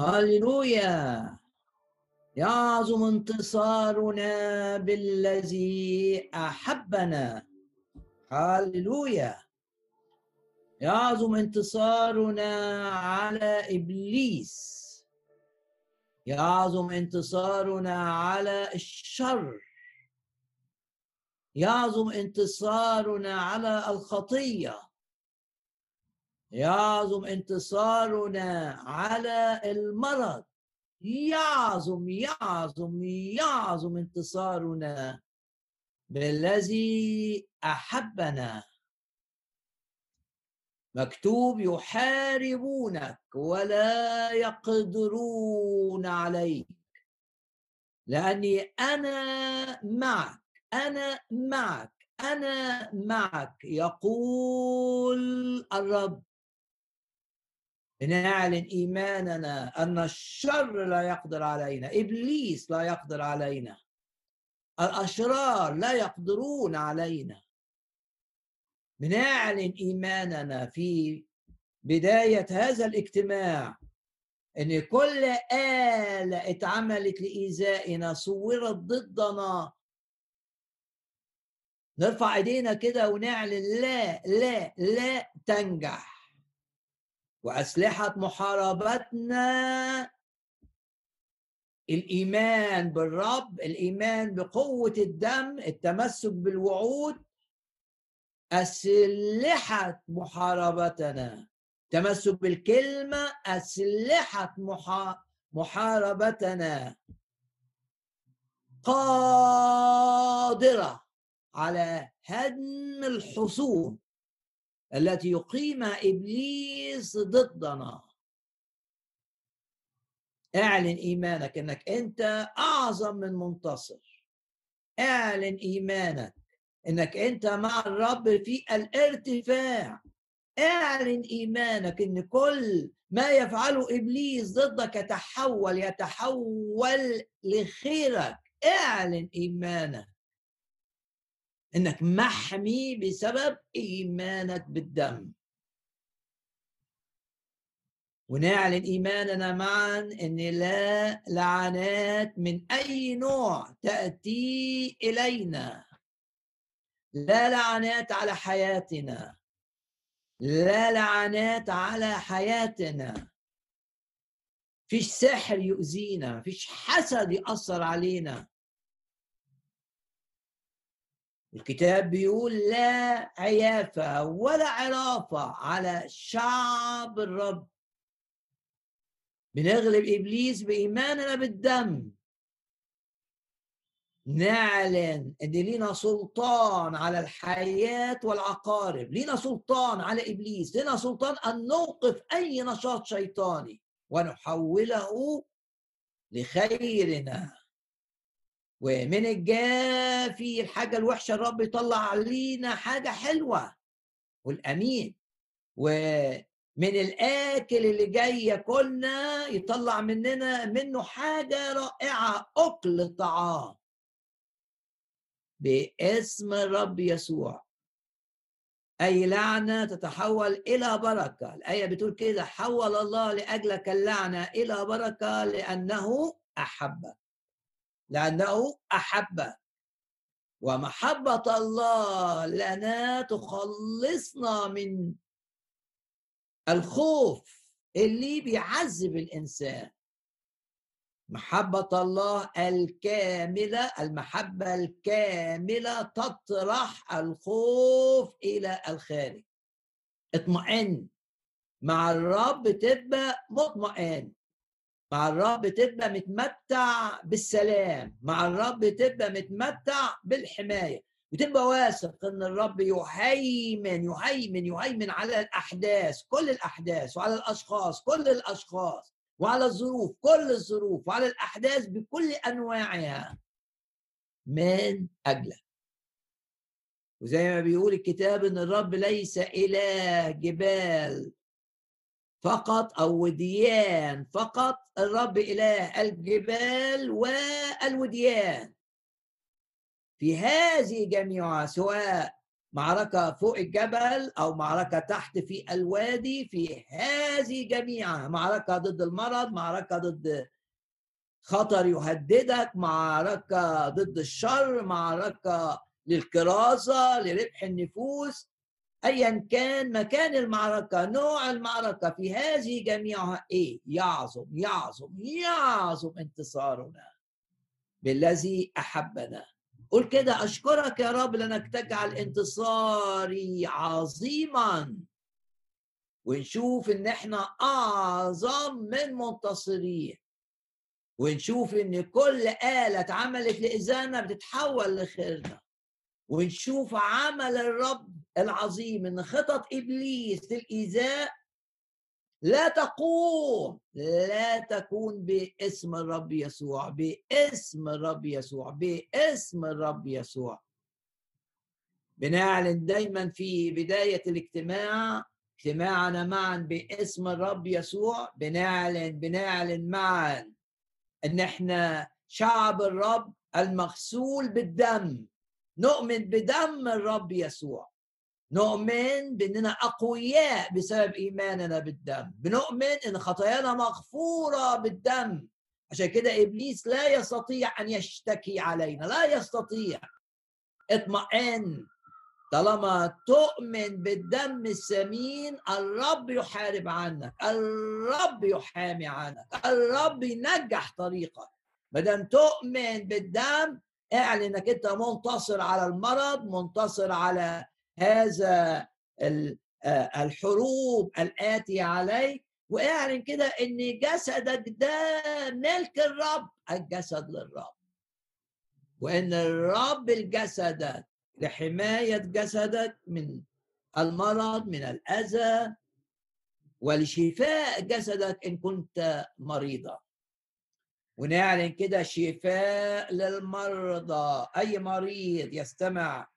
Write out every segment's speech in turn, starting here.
هللويا. يعظم انتصارنا بالذي أحبنا. هللويا. يعظم انتصارنا على إبليس. يعظم انتصارنا على الشر. يعظم انتصارنا على الخطية. يعظم انتصارنا على المرض. يعظم يعظم يعظم انتصارنا بالذي أحبنا. مكتوب يحاربونك ولا يقدرون عليك. لأني أنا معك أنا معك أنا معك. يقول الرب نعلن إيماننا أن الشر لا يقدر علينا إبليس لا يقدر علينا. الأشرار لا يقدرون علينا. بنعلن إيماننا في بداية هذا الاجتماع إن كل آلة اتعملت لإيذائنا صورت ضدنا. نرفع إيدينا كده ونعلن لا لا لا تنجح. وأسلحة محاربتنا. الإيمان بالرب الإيمان بقوة الدم التمسك بالوعود. أسلحة محاربتنا. تمسك بالكلمة أسلحة محاربتنا. قادرة على هدم الحصون التي يقيمها إبليس ضدنا. اعلن إيمانك إنك أنت أعظم من منتصر. اعلن إيمانك إنك أنت مع الرب في الارتفاع. اعلن إيمانك إن كل ما يفعله إبليس ضدك يتحول يتحول لخيرك. اعلن إيمانك. إنك محمي بسبب إيمانك بالدم. ونعلن إيماننا معا إن لا لعنات من أي نوع تأتي إلينا. لا لعنات على حياتنا. لا لعنات على حياتنا. فيش سحر يؤذينا فيش حسد يأثر علينا. الكتاب بيقول لا عيافة ولا عرافة على شعب الرب. بنغلب إبليس بإيماننا بالدم. نعلن إن لينا سلطان على الحياة والعقارب. لينا سلطان على إبليس. لينا سلطان أن نوقف أي نشاط شيطاني ونحوله لخيرنا. ومن الجافي الحاجة الوحشة الرب يطلع علينا حاجة حلوة والأمين. ومن الآكل اللي جاي ياكلنا يطلع مننا منه حاجة رائعة أكل طعام. باسم الرب يسوع. أي لعنة تتحول إلى بركة. الآية بتقول كده حول الله لأجلك اللعنة إلى بركة لأنه أحبك. لأنه أحب. ومحبة الله لنا تخلصنا من الخوف اللي بيعذب الإنسان. محبة الله الكاملة المحبة الكاملة تطرح الخوف إلى الخارج. اطمئن. مع الرب تبقى مطمئن. مع الرب تبقى متمتع بالسلام مع الرب تبقى متمتع بالحماية. وتبقى واثق إن الرب يهيمن يهيمن يهيمن على الأحداث كل الأحداث وعلى الأشخاص كل الأشخاص وعلى الظروف كل الظروف وعلى الأحداث بكل أنواعها من أجلك. وزي ما بيقول الكتاب إن الرب ليس إله جبال فقط أو وديان فقط الرب إله الجبال والوديان. في هذه جميعها سواء معركة فوق الجبل أو معركة تحت في الوادي في هذه جميعها معركة ضد المرض معركة ضد خطر يهددك معركة ضد الشر معركة للكرازة لربح النفوس. ايا كان مكان المعركة نوع المعركة في هذه جميعها إيه؟ يعظم يعظم يعظم انتصارنا بالذي أحبنا. قل كده أشكرك يا رب لأنك تجعل انتصاري عظيما. ونشوف إن إحنا أعظم من منتصرين. ونشوف إن كل آلة اتعملت لإذانا بتتحول لخيرنا. ونشوف عمل الرب العظيم إن خطط إبليس للإيذاء لا تقوم لا تكون باسم الرب يسوع باسم الرب يسوع باسم الرب يسوع. بنعلن دايما في بداية الاجتماع اجتماعنا معا باسم الرب يسوع. بنعلن بنعلن معا إن إحنا شعب الرب المغسول بالدم. نؤمن بدم الرب يسوع. نؤمن بأننا أقوياء بسبب إيماننا بالدم. بنؤمن إن خطايانا مغفورة بالدم. عشان كده إبليس لا يستطيع أن يشتكي علينا لا يستطيع. اطمئن. طالما تؤمن بالدم الثمين الرب يحارب عنك الرب يحامي عنك الرب ينجح طريقك. ما دام تؤمن بالدم اعلن انك انت منتصر على المرض منتصر على هذا الحروب الآتية عليك واعلن كده إن جسدك ده ملك الرب الجسد للرب. وإن الرب الجسد لحماية جسدك من المرض من الأذى ولشفاء جسدك إن كنت مريضا. ونعلن كده شفاء للمرضى. أي مريض يستمع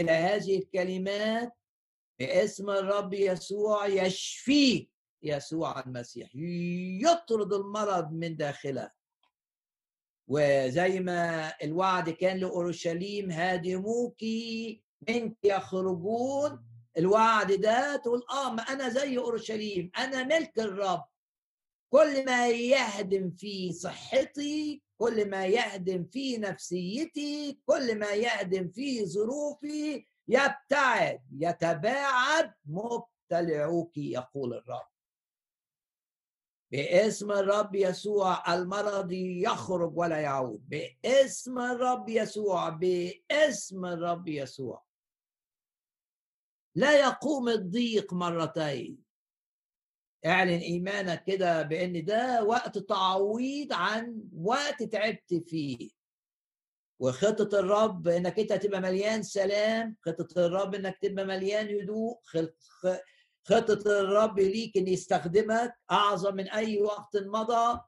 إلى هذه الكلمات باسم الرب يسوع يشفيه يسوع المسيح. يطرد المرض من داخله. وزي ما الوعد كان لأورشليم هادموك منك يخرجون. الوعد ده تقول آه ما أنا زي أورشليم. أنا ملك الرب. كل ما يهدم في صحتي كل ما يهدم في نفسيتي كل ما يهدم في ظروفي يبتعد يتباعد مبتلعوك يقول الرب. باسم الرب يسوع المرض يخرج ولا يعود. باسم الرب يسوع باسم الرب يسوع. لا يقوم الضيق مرتين. اعلن إيمانك كده بإن ده وقت تعويض عن وقت تعبت فيه. وخطة الرب إنك أنت تبقى مليان سلام خطة الرب إنك تبقى مليان هدوء خطة الرب ليك إن يستخدمك أعظم من أي وقت مضى.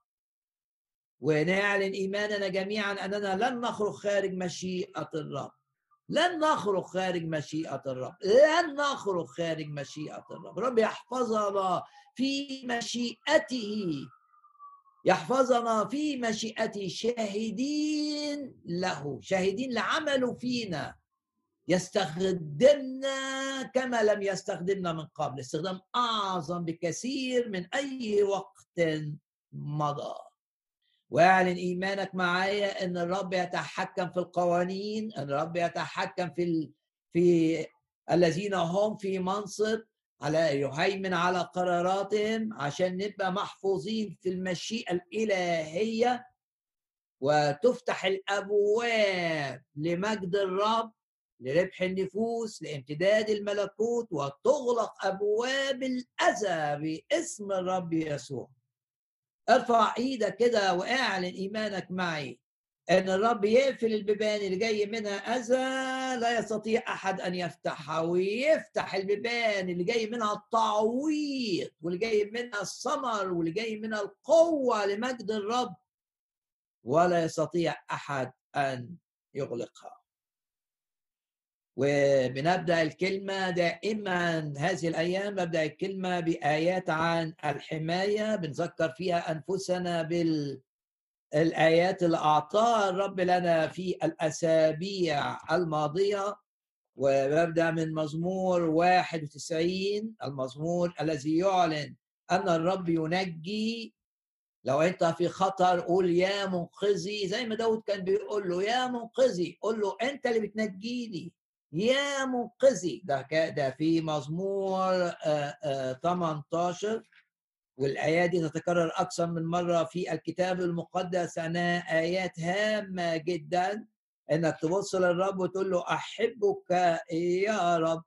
ونعلن إيماننا جميعا أننا لن نخرج خارج مشيئة الرب. لن نخرج خارج مشيئة الرب. لن نخرج خارج مشيئة الرب. رب يحفظنا في مشيئته. يحفظنا في مشيئته شاهدين له. شاهدين لعمله فينا. يستخدمنا كما لم يستخدمنا من قبل. استخدام أعظم بكثير من أي وقت مضى. واعلن إيمانك معايا إن الرب يتحكم في القوانين إن الرب يتحكم في ال... في الذين هم في منصب على يهيمن على قراراتهم عشان نبقى محفوظين في المشيئة الإلهية وتفتح الأبواب لمجد الرب لربح النفوس لامتداد الملكوت وتغلق أبواب الأذى باسم الرب يسوع. ارفع إيدك كده واعلن ايمانك معي ان الرب يقفل البيبان اللي جاي منها اذى لا يستطيع احد ان يفتحها ويفتح البيبان اللي جاي منها التعويض واللي جاي منها الثمر واللي جاي منها القوة لمجد الرب ولا يستطيع احد ان يغلقها وبنبدأ الكلمة دائما هذه الأيام ببدا الكلمة بآيات عن الحماية. بنذكر فيها أنفسنا بالآيات اللي اعطاها الرب لنا في الأسابيع الماضية وببدأ من مزمور 91 المزمور الذي يعلن أن الرب ينجي. لو أنت في خطر قول يا منقذي. زي ما داود كان بيقول له يا منقذي قول له أنت اللي بتنجيني. يا منقذي. ده ده في مزمور 18 والآية دي تتكرر أكثر من مرة في الكتاب المقدس. أنا آيات هامة جدا. إنك تبص للرب وتقول له أحبك يا رب.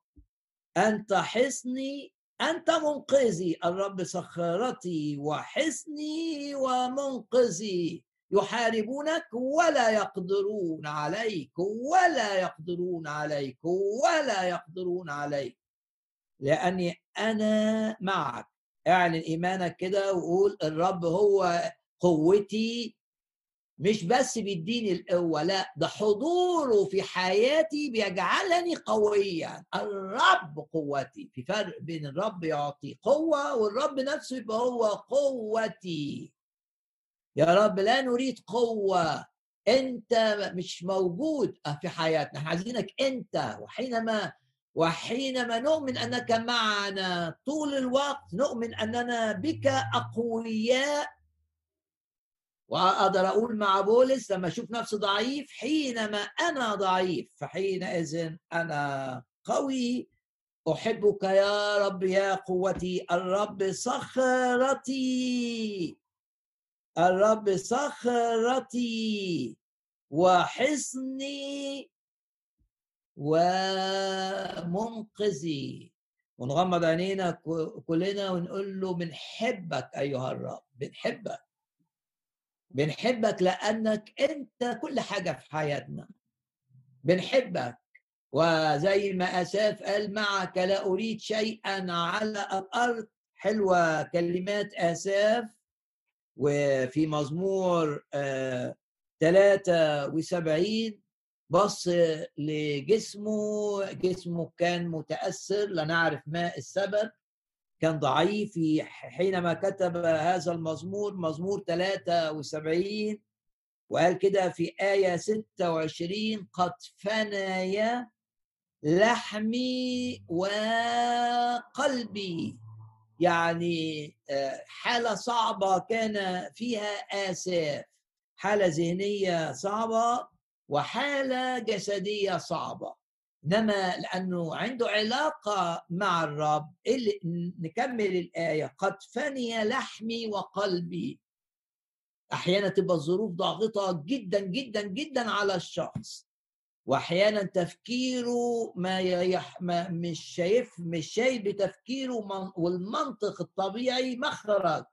أنت حصني أنت منقذي. الرب صخرتي وحصني ومنقذي. يحاربونك ولا يقدرون عليك ولا يقدرون عليك ولا يقدرون عليك. لأني أنا معك. اعلن إيمانك كده وقول الرب هو قوتي مش بس بيديني القوة لا ده حضوره في حياتي بيجعلني قويا. الرب قوتي. في فرق بين الرب يعطي قوة والرب نفسه يبقى هو قوتي. يا رب لا نريد قوة. أنت مش موجود في حياتنا. عايزينك أنت. وحينما وحينما نؤمن أنك معنا طول الوقت نؤمن أننا بك أقوياء. وأقدر أقول مع بولس لما أشوف نفسي ضعيف حينما أنا ضعيف فحينئذ أنا قوي. أحبك يا رب يا قوتي الرب صخرتي. الرب صخرتي وحصني ومنقذي. ونغمض عينينا كلنا ونقول له بنحبك أيها الرب بنحبك بنحبك لأنك أنت كل حاجة في حياتنا. بنحبك وزي ما أساف قال معك لا أريد شيئا على الأرض. حلوة كلمات آساف. وفي مزمور آه 73 بص لجسمه جسمه كان متأثر لا نعرف ما السبب كان ضعيف حينما كتب هذا المزمور مزمور 73 وقال كده في آية 26 قد فني لحمي وقلبي. يعني آه، حالة صعبة كان فيها آساف حالة ذهنية صعبة وحالة جسدية صعبة. إنما لأنه عنده علاقة مع الرب اللي نكمل الآية. قد فني لحمي وقلبي. أحيانا تبقى الظروف ضاغطة جدا جدا جدا على الشخص. وأحيانا تفكيره ما, يح... ما مش شايف مش شايف بتفكيره من... والمنطق الطبيعي مخرج.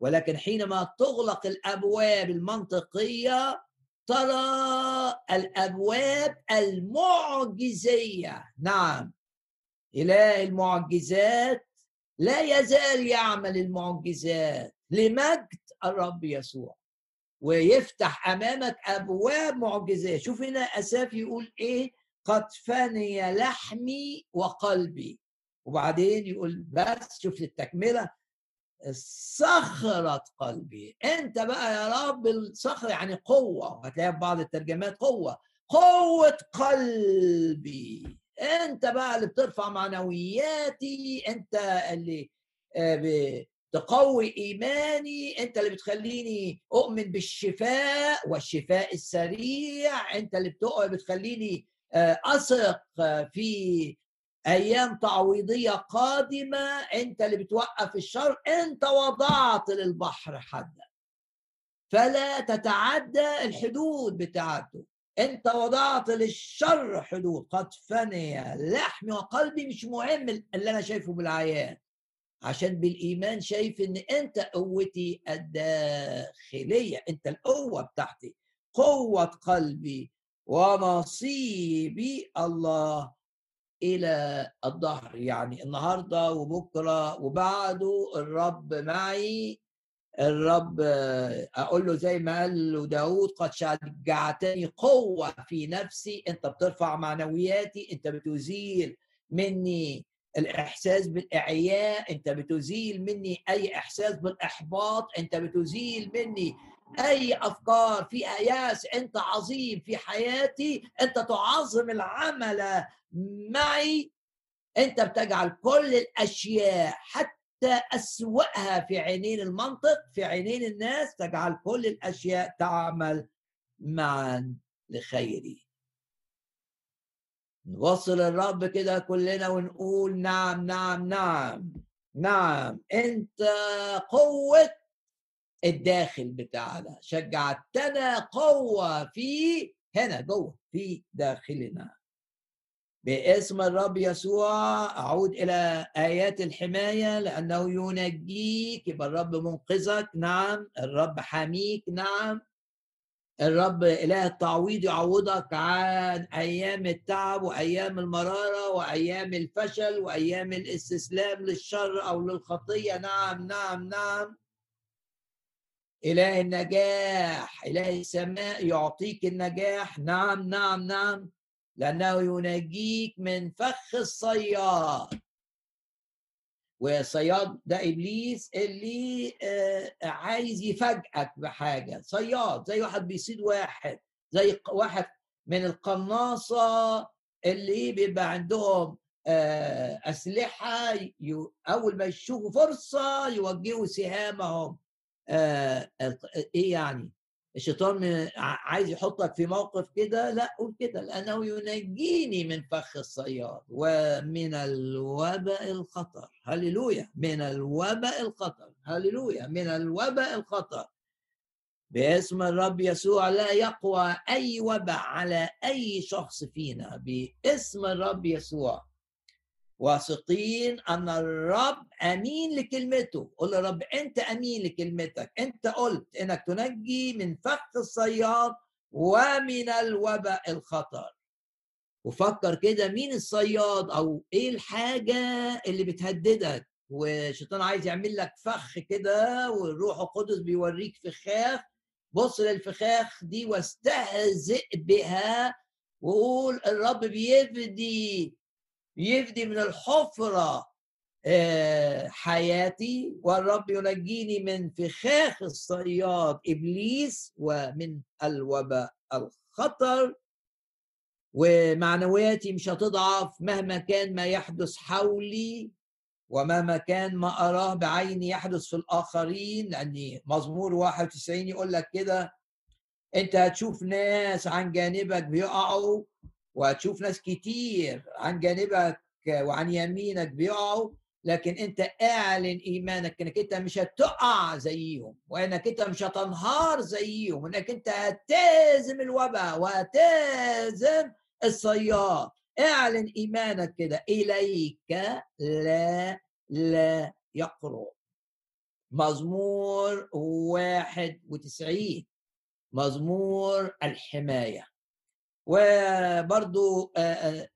ولكن حينما تغلق الأبواب المنطقية ترى الأبواب المعجزية. نعم إله المعجزات لا يزال يعمل المعجزات. لمجد الرب يسوع. ويفتح أمامك أبواب معجزات شوف هنا أساف يقول إيه؟ قد فني لحمي وقلبي. وبعدين يقول بس شوف التكملة. صخرة قلبي. أنت بقى يا رب الصخر يعني قوة. هتلاقيها في بعض الترجمات قوة. قوة قلبي. أنت بقى اللي بترفع معنوياتي. أنت اللي آه، تقوي إيماني أنت اللي بتخليني أؤمن بالشفاء والشفاء السريع أنت اللي بتخليني آه، أثق في أيام تعويضية قادمة أنت اللي بتوقف الشر أنت وضعت للبحر حدا. فلا تتعدى الحدود بتاعته. أنت وضعت للشر حدود. قد فني لحمي وقلبي مش مهم اللي أنا شايفه بالعيان. عشان بالإيمان شايف إن أنت قوتي الداخلية أنت القوة بتاعتي قوة قلبي ونصيبي الله إلى الظهر يعني النهارده وبكرة وبعده الرب معي. الرب أقول له زي ما قال له داود قد شجعتني قوة في نفسي أنت بترفع معنوياتي أنت بتزيل مني الإحساس بالإعياء أنت بتزيل مني أي إحساس بالإحباط أنت بتزيل مني أي أفكار فيها ياس أنت عظيم في حياتي أنت تعظم العمل معي. أنت بتجعل كل الأشياء حتى أسوأها في عينين المنطق في عينين الناس تجعل كل الأشياء تعمل معا لخيري. نوصل الرب كده كلنا ونقول نعم نعم نعم نعم. أنت قوة الداخل بتاعنا. شجعتنا قوة في هنا جوه في داخلنا. باسم الرب يسوع أعود إلى آيات الحماية لأنه ينجيك يبقى الرب منقذك. نعم الرب حاميك نعم الرب إله التعويض يعوضك عن أيام التعب وأيام المرارة وأيام الفشل وأيام الاستسلام للشر أو للخطية. نعم نعم نعم. إله النجاح إله السماء يعطيك النجاح. نعم نعم نعم. لأنه ينجيك من فخ الصياد. والصياد ده إبليس اللي آه، عايز يفاجئك بحاجة. صياد زي واحد بيصيد واحد زي واحد من القناصة اللي بيبقى عندهم آه، أسلحة أول ما يشوفوا فرصة يوجهوا سهامهم. آه، إيه يعني؟ الشيطان عايز يحطك في موقف كده لا قول كده لأنه ينجيني من فخ الصياد ومن الوباء الخطر. هللويا من الوباء الخطر هللويا من الوباء الخطر. باسم الرب يسوع لا يقوى أي وباء على أي شخص فينا. باسم الرب يسوع. واثقين أن الرب أمين لكلمته. قول يا رب أنت أمين لكلمتك. أنت قلت إنك تنجي من فخ الصياد ومن الوباء الخطر. وفكر كده مين الصياد أو إيه الحاجة اللي بتهددك. والشيطان عايز يعمل لك فخ كده والروح القدس بيوريك فخاخ. بص للفخاخ دي واستهزئ بها وقول الرب بيفدي. يفدي من الحفرة آه، حياتي. والرب ينجيني من فخاخ الصياد إبليس ومن الوباء الخطر. ومعنوياتي مش هتضعف مهما كان ما يحدث حولي ومهما كان ما أراه بعيني يحدث في الآخرين. لأن مزمور 91 يقول لك كده. أنت هتشوف ناس عن جانبك بيقعوا وهتشوف ناس كتير عن جانبك وعن يمينك بيقعوا لكن انت اعلن ايمانك انك انت مش هتقع زيهم وانك انت مش هتنهار زيهم وانك انت هتازم الوباء وهتازم الصياد. اعلن ايمانك كده إليك لا لا يقرب. مزمور واحد وتسعين مزمور الحماية. وبرضو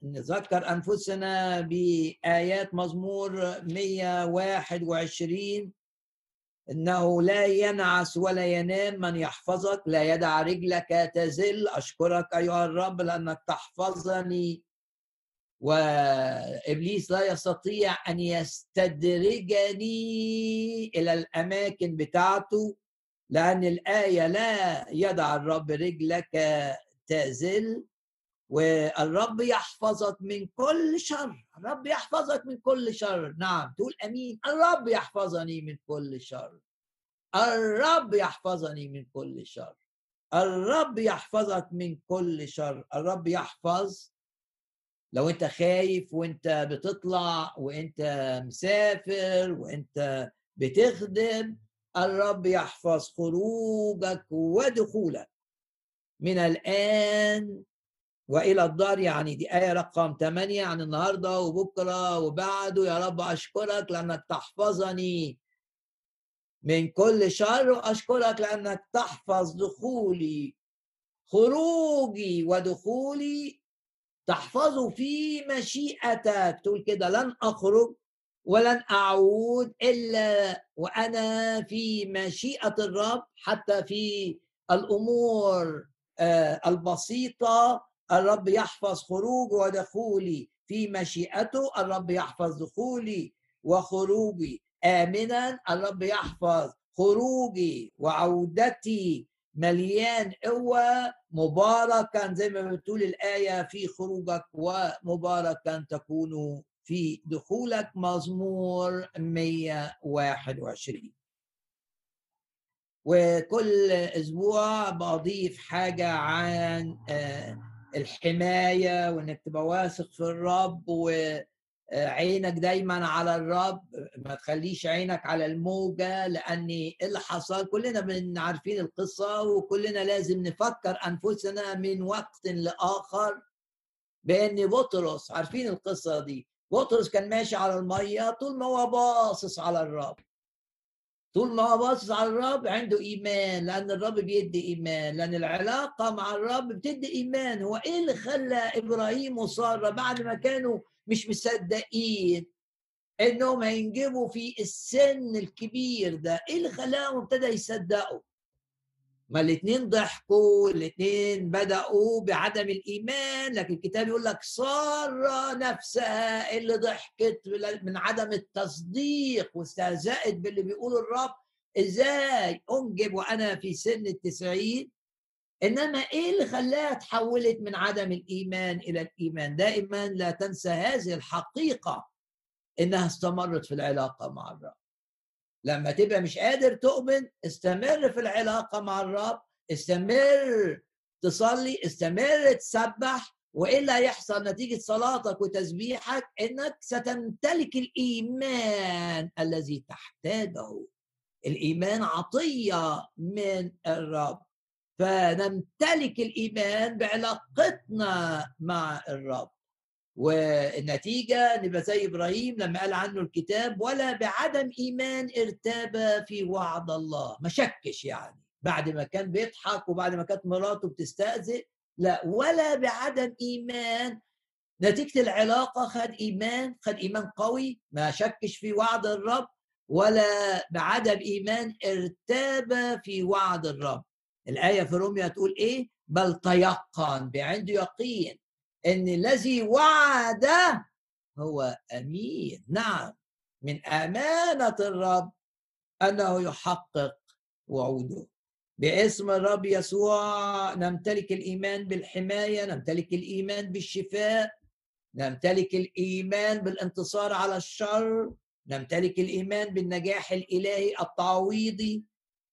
نذكر أنفسنا بآيات مزمور 121 إنه لا ينعس ولا ينام من يحفظك لا يدع رجلك تزل أشكرك أيها الرب لأنك تحفظني. وإبليس لا يستطيع أن يستدرجني إلى الأماكن بتاعته لأن الآية لا يدع الرب رجلك تزل والرب يحفظك من كل شر. الرب يحفظك من كل شر. نعم تقول آمين. الرب يحفظني من كل شر. الرب يحفظني من كل شر. الرب يحفظك من كل شر. الرب يحفظ. لو انت خايف وانت بتطلع وانت مسافر وانت بتخدم الرب يحفظ خروجك ودخولك. من الآن وإلى الدار. يعني دي آية رقم 8 عن النهاردة وبكرة وبعده. يا رب أشكرك لأنك تحفظني من كل شر وأشكرك لأنك تحفظ دخولي خروجي ودخولي. تحفظه في مشيئتك. تقول كده لن أخرج ولن أعود إلا وأنا في مشيئة الرب حتى في الأمور آه، البسيطة الرب يحفظ خروجي ودخولي في مشيئته الرب يحفظ دخولي وخروجي. آمنا الرب يحفظ خروجي وعودتي. مليان قوة مباركا زي ما بتقول الآية في خروجك ومباركا تكون في دخولك. مزمور 121 وكل أسبوع بضيف حاجة عن آه، الحماية وإنك تبقى واثق في الرب وعينك دايما على الرب. ما تخليش عينك على الموجة لأن إيه اللي حصل؟ كلنا من عارفين القصة وكلنا لازم نفكر أنفسنا من وقت لآخر بأن بطرس عارفين القصة دي؟ بطرس كان ماشي على المية طول ما هو باصص على الرب. طول ما هو باصص على الرب عنده إيمان لأن الرب بيدي إيمان لأن العلاقة مع الرب بتدي إيمان. هو إيه اللي خلى إبراهيم وسارة بعد ما كانوا مش مصدقين إنهم هينجبوا في السن الكبير ده؟ إيه اللي خلاهم ابتدى يصدقوا؟ ما الاثنين ضحكوا الاثنين بدأوا بعدم الإيمان لكن الكتاب يقول لك سارة نفسها اللي ضحكت من عدم التصديق واستهزأت باللي بيقوله الرب. إزاي؟ أنجب وأنا في سن التسعين. إنما إيه اللي خلاها تحولت من عدم الإيمان إلى الإيمان؟ دائما لا تنسى هذه الحقيقة إنها استمرت في العلاقة مع الرب. لما تبقى مش قادر تؤمن استمر في العلاقة مع الرب استمر تصلي استمر تسبح وإلا يحصل نتيجة صلاتك وتسبيحك إنك ستمتلك الإيمان الذي تحتاجه. الإيمان عطية من الرب. فنمتلك الإيمان بعلاقتنا مع الرب. والنتيجة نبقى زي إبراهيم لما قال عنه الكتاب ولا بعدم إيمان ارتاب في وعد الله. ما شكش يعني. بعد ما كان بيضحك وبعد ما كانت مراته بتستأذن لا. ولا بعدم إيمان. نتيجة العلاقة خد إيمان خد إيمان قوي. ما شكش في وعد الرب. ولا بعدم إيمان ارتاب في وعد الرب. الآية في روميا تقول إيه؟ بل تيقن. بعنده يقين. إن الذي وعد هو أمين. نعم. من أمانة الرب أنه يحقق وعوده. باسم الرب يسوع نمتلك الإيمان بالحماية نمتلك الإيمان بالشفاء نمتلك الإيمان بالانتصار على الشر نمتلك الإيمان بالنجاح الإلهي التعويضي.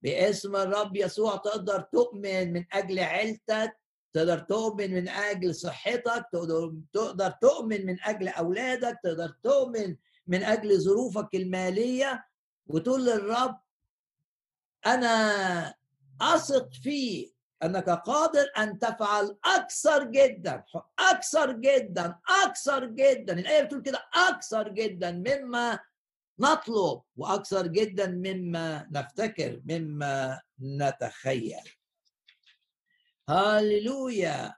باسم الرب يسوع تقدر تؤمن من أجل عيلتك تقدر تؤمن من أجل صحتك تقدر تؤمن من أجل أولادك تقدر تؤمن من أجل ظروفك المالية وتقول للرب أنا أثق فيه أنك قادر أن تفعل أكثر جدا أكثر جدا أكثر جدا. الآية بتقول كده أكثر جدا مما نطلب وأكثر جدا مما نفتكر مما نتخيل. هاللويا.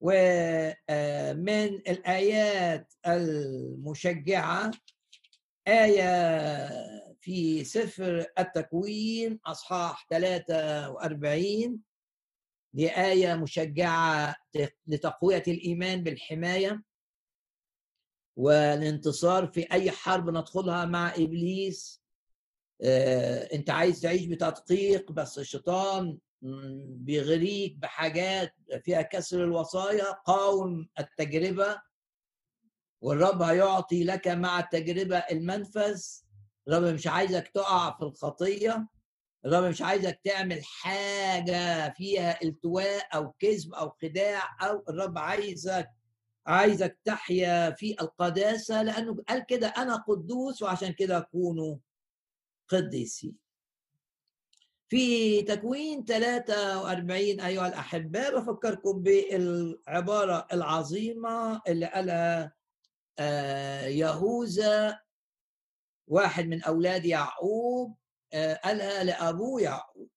ومن الآيات المشجعة آية في سفر التكوين أصحاح 43 دي آية مشجعة لتقوية الإيمان بالحماية والانتصار في أي حرب ندخلها مع إبليس. أنت عايز تعيش بتدقيق بس الشيطان بيغريك بحاجات فيها كسر الوصايا قاوم التجربة والرب هيعطي لك مع التجربة المنفذ. الرب مش عايزك تقع في الخطية. الرب مش عايزك تعمل حاجة فيها التواء أو كذب أو خداع أو الرب عايزك عايزك تحيا في القداسة لأنه قال كده أنا قدوس وعشان كده كونوا قديسين في تكوين 43 أيها الأحباء بفكركم بالعبارة العظيمة اللي قالها آه، يهوذا واحد من أولاد يعقوب آه، قالها لأبوه يعقوب.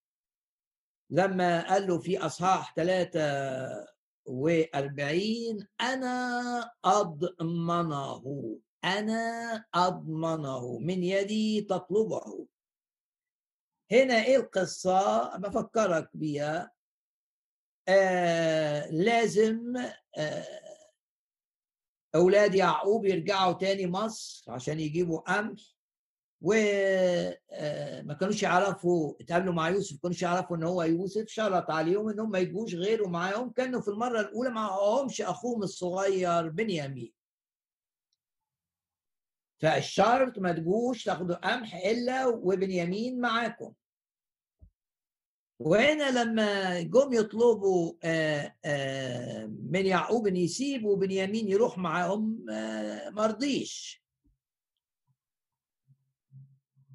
لما قال له في أصحاح 43 أنا أضمنه أنا أضمنه من يدي تطلبه. هنا إيه القصة؟ بفكرك بيها. آه لازم آه أولاد يعقوب يرجعوا تاني مصر عشان يجيبوا قمح وما آه، كانوش يعرفوا اتقابلوا مع يوسف ما كانوش يعرفوا إن هو يوسف. شرط عليهم انهم ما يجوش غيره معاهم. كانوا في المرة الأولى معهمش أخوهم الصغير بنيامين. فالشرط ما تجوش تاخدوا قمح إلا وبنيامين معاكم. وهنا لما جم يطلبوا آه، آه، من يعقوب إن يسيبوا بنيامين يروح معاهم ما رضيش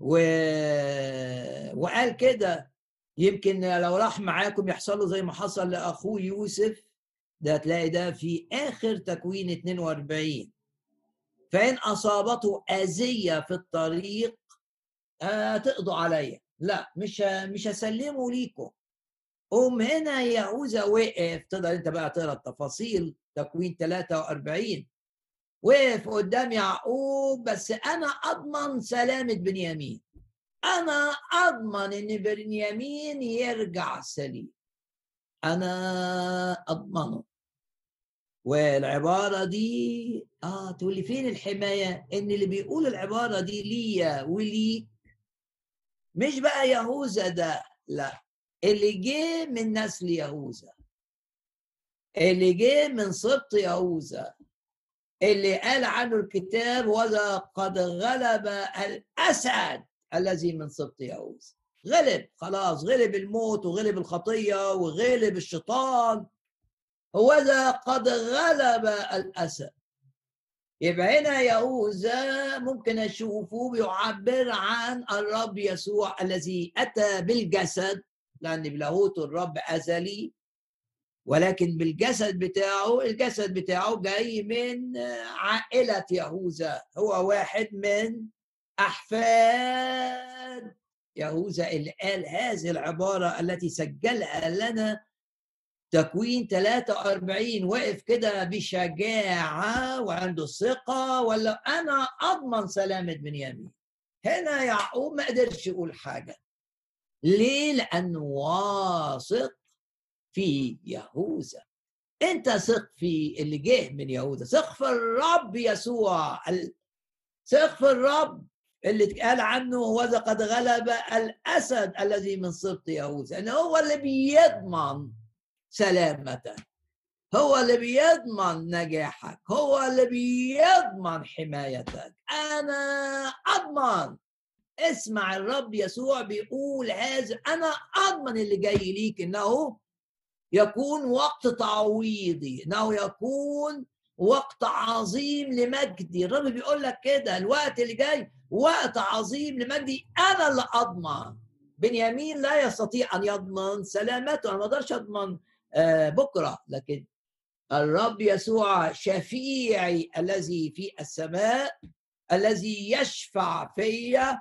و... وقال كده يمكن لو راح معاكم يحصل له زي ما حصل لأخوه يوسف ده تلاقي ده في آخر تكوين 42 فإن أصابته أذية في الطريق آه تقضوا عليا. لا مش مش هسلمه ليكم. قوم هنا يهوذا وقف تقدر أنت بقى تقرأ التفاصيل تكوين 43 وقف قدام يعقوب بس أنا أضمن سلامة بنيامين. أنا أضمن إن بنيامين يرجع سليم. أنا أضمنه. والعبارة دي آه تقول لي فين الحماية؟ إن اللي بيقول العبارة دي ليا وليك. مش بقى يهوذا ده لا. اللي جه من نسل يهوذا اللي جه من سبط يهوذا. اللي قال عنه الكتاب وذا قد غلب الأسد الذي من سبط يهوذا. غلب خلاص غلب الموت وغلب الخطية وغلب الشيطان. وذا قد غلب الأسد. يبقى هنا يهوذا ممكن أشوفه بيعبر عن الرب يسوع الذي أتى بالجسد لأن بلاهوت الرب أزلي ولكن بالجسد بتاعه الجسد بتاعه جاي من عائلة يهوذا هو واحد من أحفاد يهوذا اللي قال هذه العبارة التي سجلها لنا تكوين 43 وقف كده بشجاعة وعنده ثقة ولا أنا أضمن سلامة بنيامين؟ هنا يعقوب ما قدرش يقول حاجة. ليه؟ لأنه واثق في يهوذا. أنت ثق في اللي جه من يهوذا. ثق في الرب يسوع. ثق في الرب اللي قال عنه هو قد غلب الأسد الذي من سبط يهوذا. إن هو اللي بيضمن سلامتك هو اللي بيضمن نجاحك هو اللي بيضمن حمايتك. أنا أضمن. اسمع الرب يسوع بيقول هذا أنا أضمن اللي جاي ليك إنه يكون وقت تعويضي إنه يكون وقت عظيم لمجدي. الرب بيقول لك كده الوقت اللي جاي وقت عظيم لمجدي. أنا اللي أضمن. بنيامين لا يستطيع أن يضمن سلامته. أنا ما أقدرش أضمن بكرة. لكن الرب يسوع شفيعي الذي في السماء الذي يشفع فيا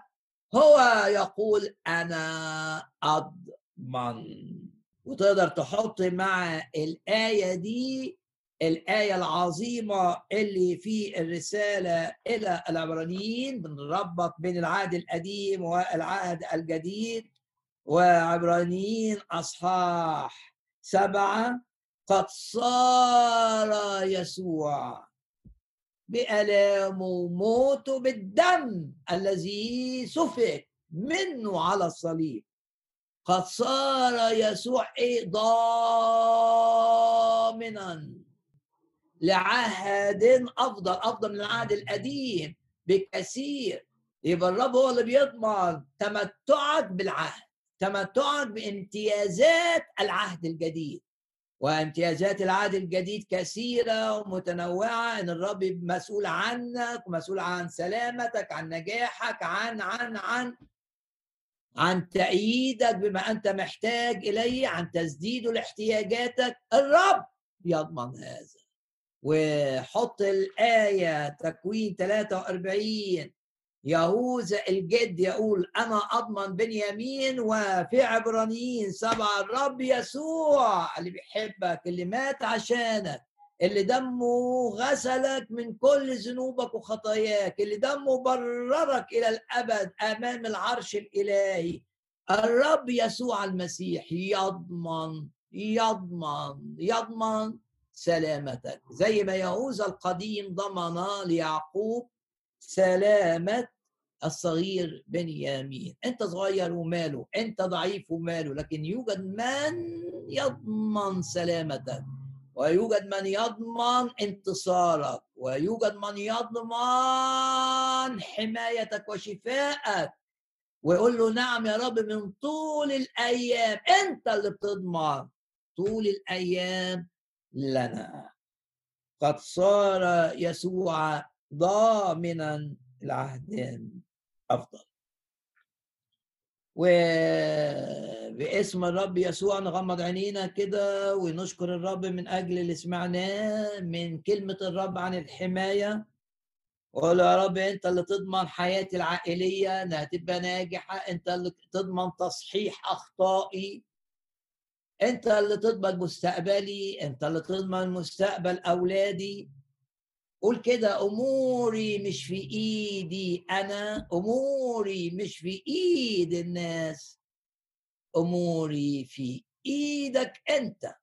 هو يقول أنا أضمن. وتقدر تحط مع الآية دي الآية العظيمة اللي في الرسالة إلى العبرانيين بنربط بين العهد القديم والعهد الجديد وعبرانيين أصحاح سبعة قد صار يسوع. بألامه وموته بالدم الذي سفك منه على الصليب. قد صار يسوع إيه ضامنا لعهد أفضل أفضل من العهد القديم بكثير. يبقى الرب هو اللي بيضمن تمتعك بالعهد. تمتعك بامتيازات العهد الجديد. وامتيازات العهد الجديد كثيرة ومتنوعة إن الرب مسؤول عنك ومسؤول عن سلامتك عن نجاحك عن عن عن عن تأييدك بما أنت محتاج إليه عن تسديد لاحتياجاتك الرب يضمن هذا. وحط الآية تكوين 43 يهوذا الجد يقول أنا أضمن بنيامين وفي عبرانيين سبعة الرب يسوع اللي بيحبك اللي مات عشانك اللي دمه غسلك من كل ذنوبك وخطاياك اللي دمه بررك إلى الأبد أمام العرش الإلهي. الرب يسوع المسيح يضمن يضمن يضمن سلامتك. زي ما يهوذا القديم ضمن ليعقوب سلامة الصغير بنيامين أنت صغير وماله أنت ضعيف وماله لكن يوجد من يضمن سلامتك ويوجد من يضمن انتصارك ويوجد من يضمن حمايتك وشفائك. ويقول له نعم يا رب من طول الأيام. أنت اللي بتضمن طول الأيام لنا. قد صار يسوع ضامنا العهدين أفضل. وباسم الرب يسوع نغمض عينينا كده ونشكر الرب من أجل اللي سمعناه من كلمة الرب عن الحماية. وقول يا رب أنت اللي تضمن حياتي العائلية إنها تبقى ناجحة. أنت اللي تضمن تصحيح أخطائي. أنت اللي تضمن مستقبلي. أنت اللي تضمن مستقبل أولادي. قول كده أموري مش في إيدي أنا أموري مش في إيد الناس. أموري في إيدك أنت.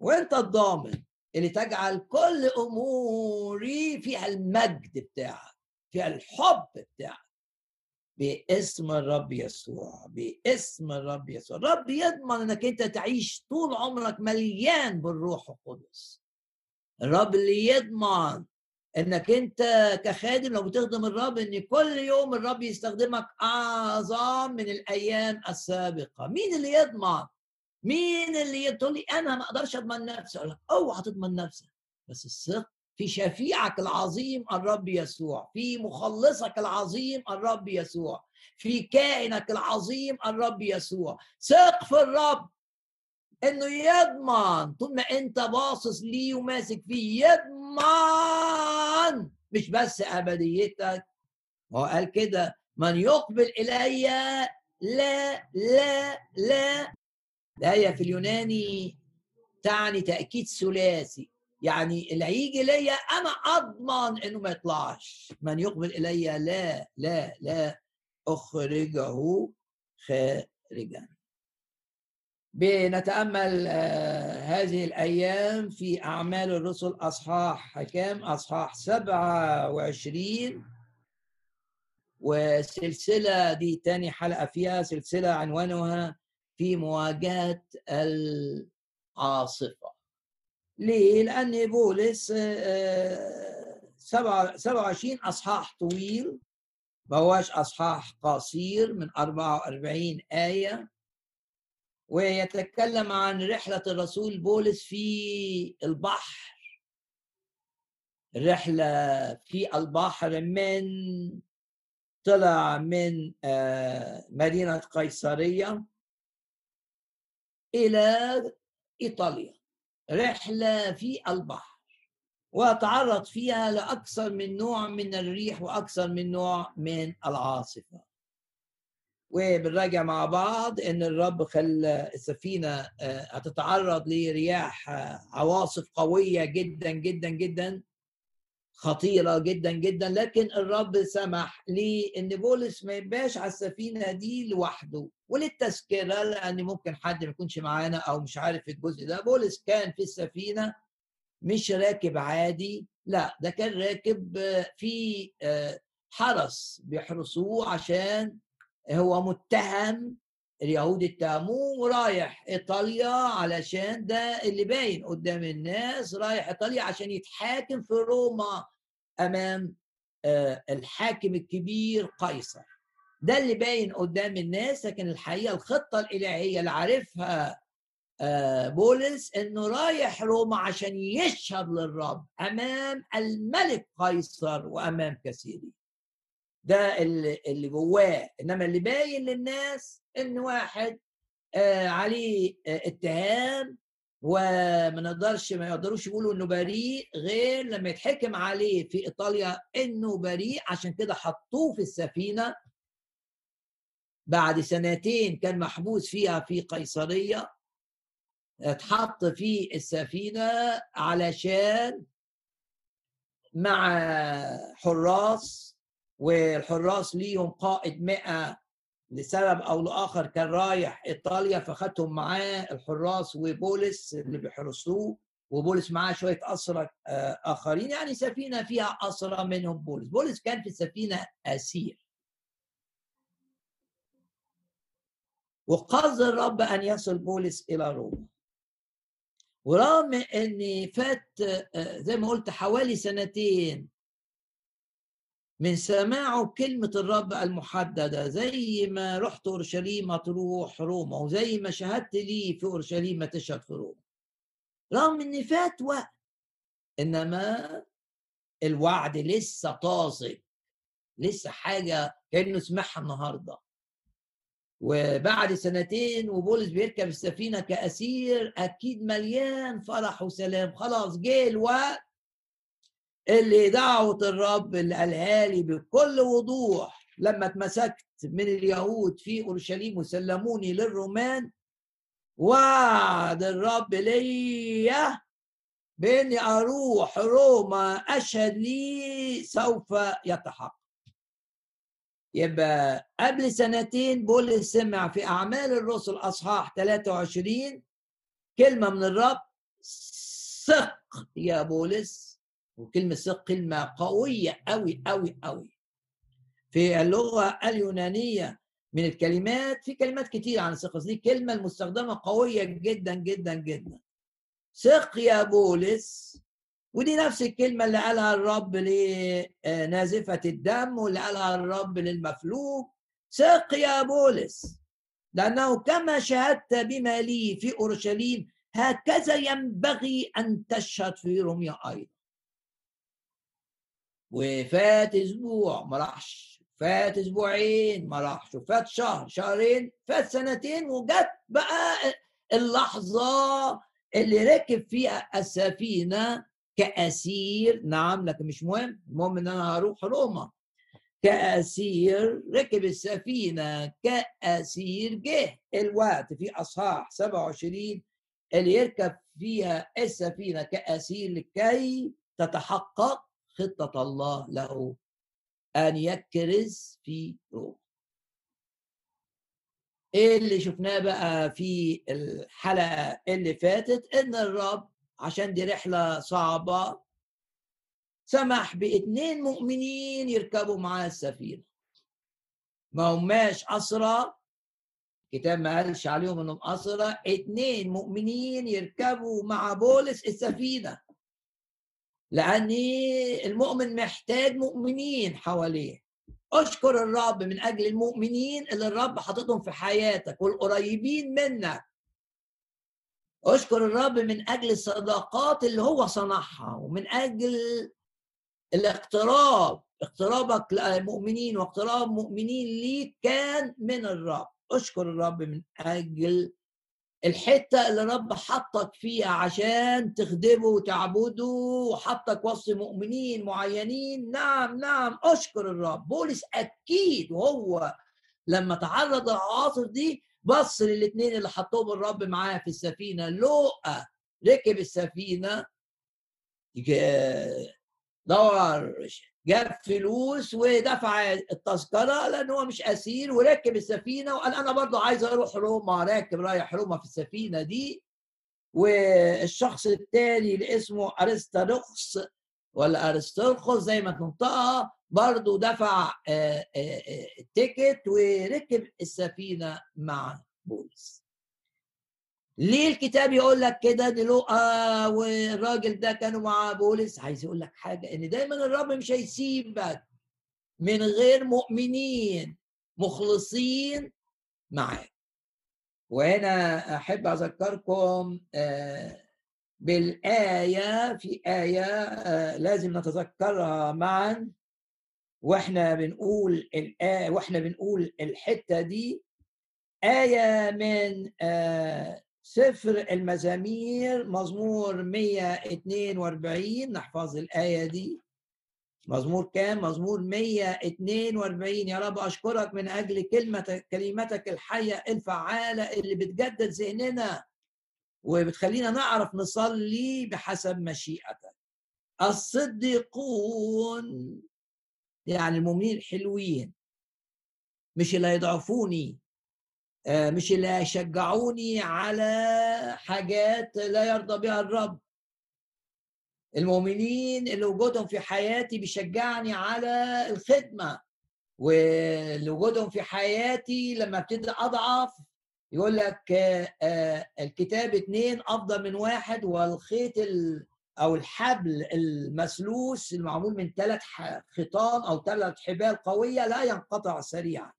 وأنت الضامن اللي تجعل كل أموري فيها المجد بتاعك فيها الحب بتاعك. باسم الرب يسوع باسم الرب يسوع. الرب يضمن إنك أنت تعيش طول عمرك مليان بالروح القدس. الرب اللي يضمن إنك أنت كخادم لو بتخدم الرب إن كل يوم الرب يستخدمك أعظم من الأيام السابقة. مين اللي يضمن؟ مين اللي تقول لي أنا ما أقدرش أضمن نفسي. أقول لك أوعى تضمن نفسك. بس الثق في شفيعك العظيم الرب يسوع في مخلصك العظيم الرب يسوع في كائنك العظيم الرب يسوع. ثق في الرب. إنه يضمن طول ما أنت باصص ليه وماسك فيه يضمن. مش بس أبديتك. هو قال كده من يقبل إلي لا لا لا. الآية في اليوناني تعني تأكيد ثلاثي. يعني اللي هيجي ليا أنا أضمن إنه ما يطلعش. من يقبل إلي لا لا لا. أخرجه خارجا. بنتأمل آه، هذه الأيام في أعمال الرسل أصحاح كام؟ أصحاح 27 وسلسلة دي تاني حلقة فيها سلسلة عنوانها في مواجهة العاصفة ليه؟ لأن بولس 27 آه، أصحاح طويل ما هواش أصحاح قصير من 44 آية ويتكلم عن رحلة الرسول بولس في البحر. رحلة في البحر من طلع من آه، مدينة قيصرية إلى إيطاليا. رحلة في البحر. وتعرض فيها لأكثر من نوع من الريح وأكثر من نوع من العاصفة. وبنراجع مع بعض إن الرب خلى السفينة آه، هتتعرض لرياح آه، عواصف قوية جدا جدا جدا خطيرة جدا جدا. لكن الرب سمح لي إن بولس ما يبقاش على السفينة دي لوحده. وللتذكرة لأن ممكن حد ما يكونش معانا أو مش عارف الجزء ده. بولس كان في السفينة مش راكب عادي. لا ده كان راكب آه، في حرس بيحرسوه عشان هو متهم اليهود اتهموه ورايح إيطاليا علشان ده اللي باين قدام الناس رايح إيطاليا عشان يتحاكم في روما أمام آه، الحاكم الكبير قيصر. ده اللي باين قدام الناس لكن الحقيقة الخطة الإلهية اللي عارفها آه، بولس إنه رايح روما عشان يشهد للرب أمام الملك قيصر وأمام كثيرين ده اللي, جواه. إنما اللي باين للناس إن واحد آه عليه آه اتهام وما نقدرش ما يقدروش يقولوا إنه بريء غير لما يتحكم عليه في إيطاليا إنه بريء. عشان كده حطوه في السفينة. بعد سنتين كان محبوس فيها في قيصرية. اتحط في السفينة علشان مع حراس والحراس ليهم قائد 100 لسبب أو لآخر كان رايح إيطاليا فخدتهم معاه الحراس وبولس اللي بيحرسوه وبولس معاه شوية اسرى آه، آخرين يعني سفينة فيها اسرى منهم بولس. بولس كان في السفينه آسير. وقصد الرب أن يصل بولس إلى روما. ورغم ان فات آه، آه، زي ما قلت حوالي سنتين من سماعه كلمة الرب المحددة زي ما رحت أورشليم هتروح روما وزي ما شهدت لي في أورشليم تشهد في روما. رغم إن فات وقت إنما الوعد لسه طازج لسه حاجة كأنه سمعها النهارده. وبعد سنتين وبولس بيركب السفينة كأسير أكيد مليان فرح وسلام خلاص جه الوقت اللي دعوة الرب اللي قالها لي بكل وضوح لما اتمسكت من اليهود في أورشليم وسلموني للرومان وعد الرب ليا بإني أروح روما أشهد لي سوف يتحقق. يبقى قبل سنتين بولس سمع في أعمال الرسل أصحاح 23 كلمة من الرب ثق يا بولس وكلمة ثق كلمة قوية أوي أوي أوي. في اللغة اليونانية من الكلمات في كلمات كتير عن الثقة. دي كلمة المستخدمة قوية جدا جدا جدا. ثق يا بولس. ودي نفس الكلمة اللي قالها الرب لنازفة الدم واللي قالها الرب للمفلوج ثق يا بولس. لأنه كما شهدت بما لي في أورشليم هكذا ينبغي أن تشهد في روميا أيضا. وفات أسبوع ما راحش. فات أسبوعين ما راحش. وفات شهر شهرين فات سنتين وجت بقى اللحظة اللي ركب فيها السفينة كأسير. نعم لكن مش مهم. المهم إن أنا هروح روما. كأسير ركب السفينة كأسير جه. الوقت في أصحاح 27 اللي يركب فيها السفينة كأسير لكي تتحقق. خطة الله له أن يكرز في روما إيه اللي شفناه بقى في الحلقة اللي فاتت؟ إن الرب عشان دي رحلة صعبة سمح باتنين مؤمنين يركبوا معاه السفينة. ما هماش أسرى الكتاب ما قالش عليهم إنهم أسرى اتنين مؤمنين يركبوا مع بولس السفينة. لأن المؤمن محتاج مؤمنين حواليه. أشكر الرب من أجل المؤمنين اللي الرب حاططهم في حياتك والقريبين منك. أشكر الرب من أجل الصداقات اللي هو صنعها ومن أجل الاقتراب اقترابك للمؤمنين واقتراب مؤمنين ليك كان من الرب. أشكر الرب من أجل الحتة اللي الرب حطك فيها عشان تخدمه وتعبده وحطك وسط مؤمنين معينين. نعم نعم أشكر الرب. بولس أكيد وهو لما تعرض للعواصف دي بص للاثنين اللي حطوهم الرب معاه في السفينة. لوقا ركب السفينة دور جاب فلوس ودفع التذكرة لأن هو مش اسير وركب السفينة وقال أنا برضه عايز أروح روما راكب رايح روما في السفينة دي. والشخص التاني اللي اسمه ارستانوخس ولا ارسترخوس زي ما تنطقها برضه دفع التيكت وركب السفينة مع بولس. ليه الكتاب يقول لك كده؟ ان والراجل ده كانوا مع بولس. عايز يقول لك حاجة إن دايما الرب مش هيسيبك من غير مؤمنين مخلصين معاك. وهنا أحب أذكركم بالآية في آية لازم نتذكرها معا. وإحنا بنقول الآية وإحنا بنقول الحتة دي. آية من سفر المزامير مزمور 142 نحفظ الآية دي. مزمور كام؟ مزمور 142 يا رب أشكرك من أجل كلمتك كلمتك الحية الفعالة اللي بتجدد ذهننا وبتخلينا نعرف نصلي بحسب مشيئتك. الصديقون يعني المؤمنين الحلوين مش اللي هيضعفوني. مش اللي هيشجعوني على حاجات لا يرضى بها الرب. المؤمنين اللي وجودهم في حياتي بيشجعني على الخدمة واللي وجودهم في حياتي لما ابتدي أضعف يقول لك آه، الكتاب اثنين أفضل من واحد والخيط أو الحبل المسلوس المعمول من ثلاث خيطان أو ثلاث حبال قوية لا ينقطع سريعا.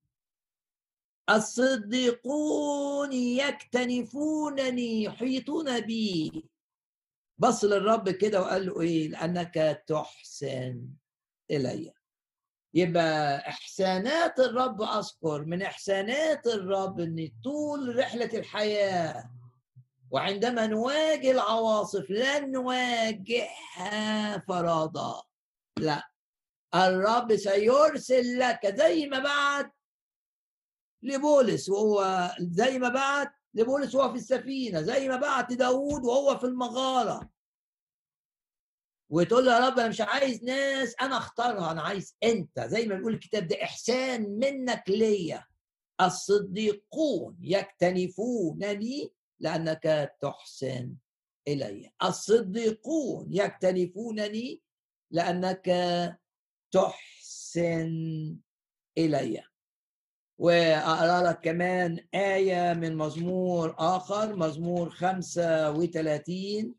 الصديقون يكتنفونني يحيطون بي بص للرب كده وقال له إيه؟ لأنك تحسن إلي. يبقى إحسانات الرب أذكر من إحسانات الرب إن طول رحلة الحياة وعندما نواجه العواصف لن نواجهها فرادى. لا. الرب سيرسل لك زي ما بعت لبولس وهو زي ما بعت لبولس وهو في السفينة زي ما بعت داود وهو في المغارة. وتقول له يا رب أنا مش عايز ناس أنا أختارها أنا عايز أنت. زي ما بيقول الكتاب ده إحسان منك ليا. الصديقون يكتنفونني لأنك تحسن إلي. الصديقون يكتنفونني لأنك تحسن إلي. واقرا لك كمان آية من مزمور آخر مزمور 35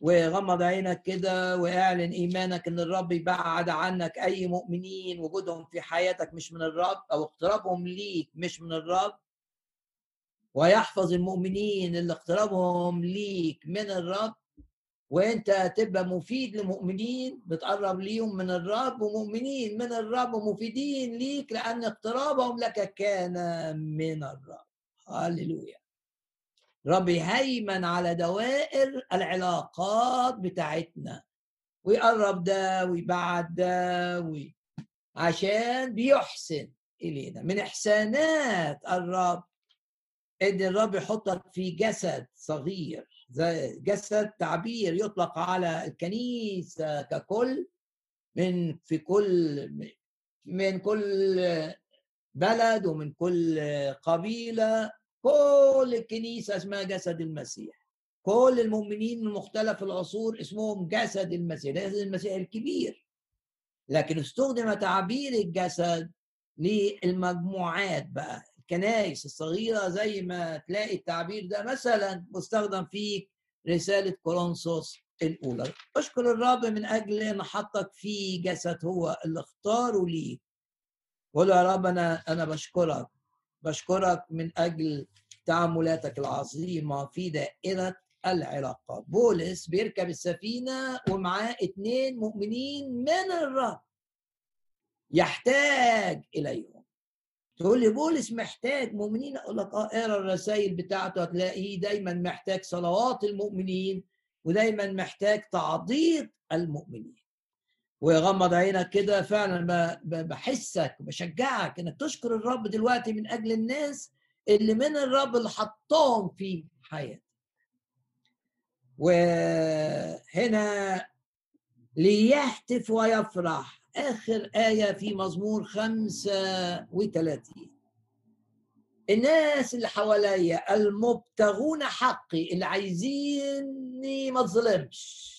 وغمض عينك كده وأعلن إيمانك إن الرب يبعد عنك أي مؤمنين وجودهم في حياتك مش من الرب أو اقترابهم ليك مش من الرب. ويحفظ المؤمنين اللي اقترابهم ليك من الرب. وانت تبقى مفيد لمؤمنين بتقرب ليهم من الرب ومؤمنين من الرب ومفيدين ليك لأن اقترابهم لك كان من الرب. هللويا. رب يهيمن على دوائر العلاقات بتاعتنا. ويقرب ده ويبعد ده وي... عشان بيحسن إلينا. من إحسانات الرب إن الرب يحطك في جسد صغير. جسد تعبير يطلق على الكنيسة ككل من في كل من كل بلد ومن كل قبيلة. كل الكنيسة اسمها جسد المسيح. كل المؤمنين من مختلف العصور اسمهم جسد المسيح. جسد المسيح الكبير. لكن استخدم تعبير الجسد للمجموعات بقى. الكنائس الصغيرة زي ما تلاقي التعبير ده مثلا مستخدم في رسالة كورنثوس الأولى. أشكر الرب من أجل أن حطك في جسد هو اللي اختاره ليك قول يا رب أنا أنا بشكرك. بشكرك من أجل تعاملاتك العظيمة في دائرة العلاقات بولس بيركب السفينة ومعاه اتنين مؤمنين من الرب. يحتاج إليهم. تقول لي بولس محتاج مؤمنين؟ أقول لك آه اقرأ الرسائل بتاعته هتلاقيه دايما محتاج صلوات المؤمنين ودايما محتاج تعضيد المؤمنين. ويغمض عينك كده فعلا بحسك بشجعك إنك تشكر الرب دلوقتي من أجل الناس اللي من الرب اللي حطهم في حياتك وهنا ليهتف ويفرح آخر آية في مزمور 35 الناس اللي حواليا المبتغون حقي اللي عايزيني ما اظلمش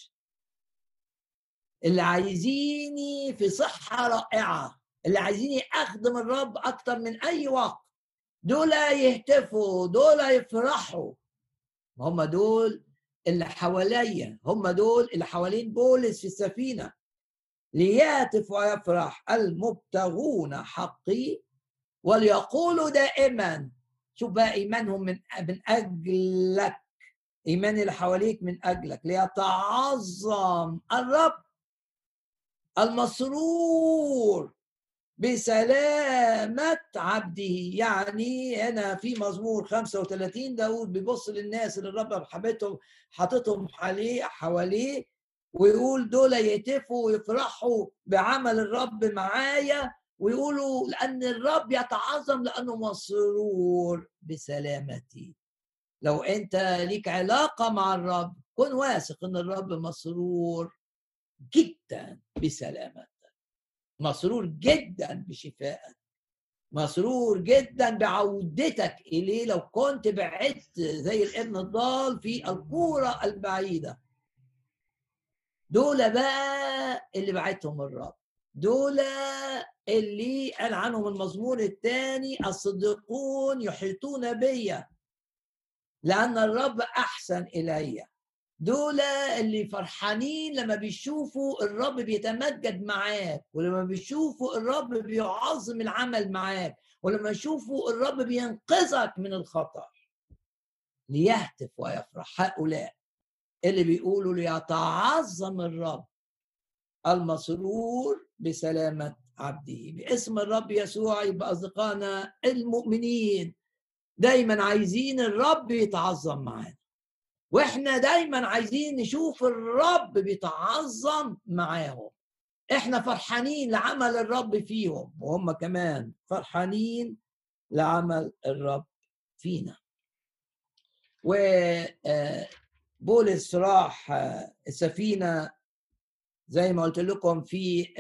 اللي عايزيني في صحة رائعة اللي عايزيني أخدم الرب أكتر من أي وقت دول يهتفوا دول يفرحوا. هم دول اللي حواليا هم دول اللي حوالين بولس في السفينة. ليهتف ويفرح المبتغون حقي وليقولوا دائما شوف بقى إيمانهم من من أجلك إيمان اللي حواليك من أجلك. ليتعظم الرب المسرور بسلامة عبده. يعني هنا في مزمور 35 داود بيبص للناس اللي الرب حبيتهم حاططهم حواليه ويقول دول يهتفوا ويفرحوا بعمل الرب معايا ويقولوا لأن الرب يتعظم لأنه مسرور بسلامتي. لو أنت ليك علاقة مع الرب كن واثق أن الرب مسرور جدا بسلامتك. مسرور جدا بشفائك. مسرور جدا بعودتك إليه. لو كنت بعدت زي الابن الضال في الكورة البعيدة دول بقى اللي بعتهم الرب. دول اللي قال عنهم المزمور الثاني الصديقون يحيطون بيا لأن الرب أحسن إلي. دول اللي فرحانين لما بيشوفوا الرب بيتمجد معاك ولما بيشوفوا الرب بيعظم العمل معاك ولما يشوفوا الرب بينقذك من الخطر. ليهتف ويفرح هؤلاء. اللي بيقولوا ليتعظم الرب المسرور بسلامة عبده. باسم الرب يسوع يبقى أصدقائنا المؤمنين دايما عايزين الرب يتعظم معانا. وإحنا دايما عايزين نشوف الرب بيتعظم معاهم. إحنا فرحانين لعمل الرب فيهم وهم كمان فرحانين لعمل الرب فينا. و آه، بولس راح السفينة زي ما قلت لكم في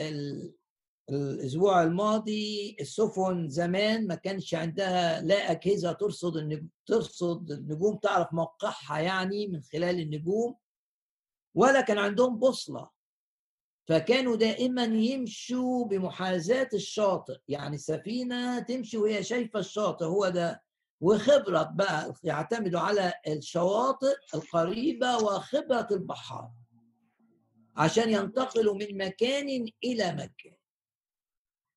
الأسبوع الماضي السفن زمان ما كانش عندها لا أجهزة ترصد ترصد النجوم تعرف موقعها يعني من خلال النجوم ولا كان عندهم بوصلة. فكانوا دائما يمشوا بمحاذاة الشاطئ. يعني السفينة تمشي وهي شايفة الشاطئ هو ده. وخبرة بقى يعتمدوا على الشواطئ القريبة وخبرة البحار عشان ينتقلوا من مكان إلى مكان.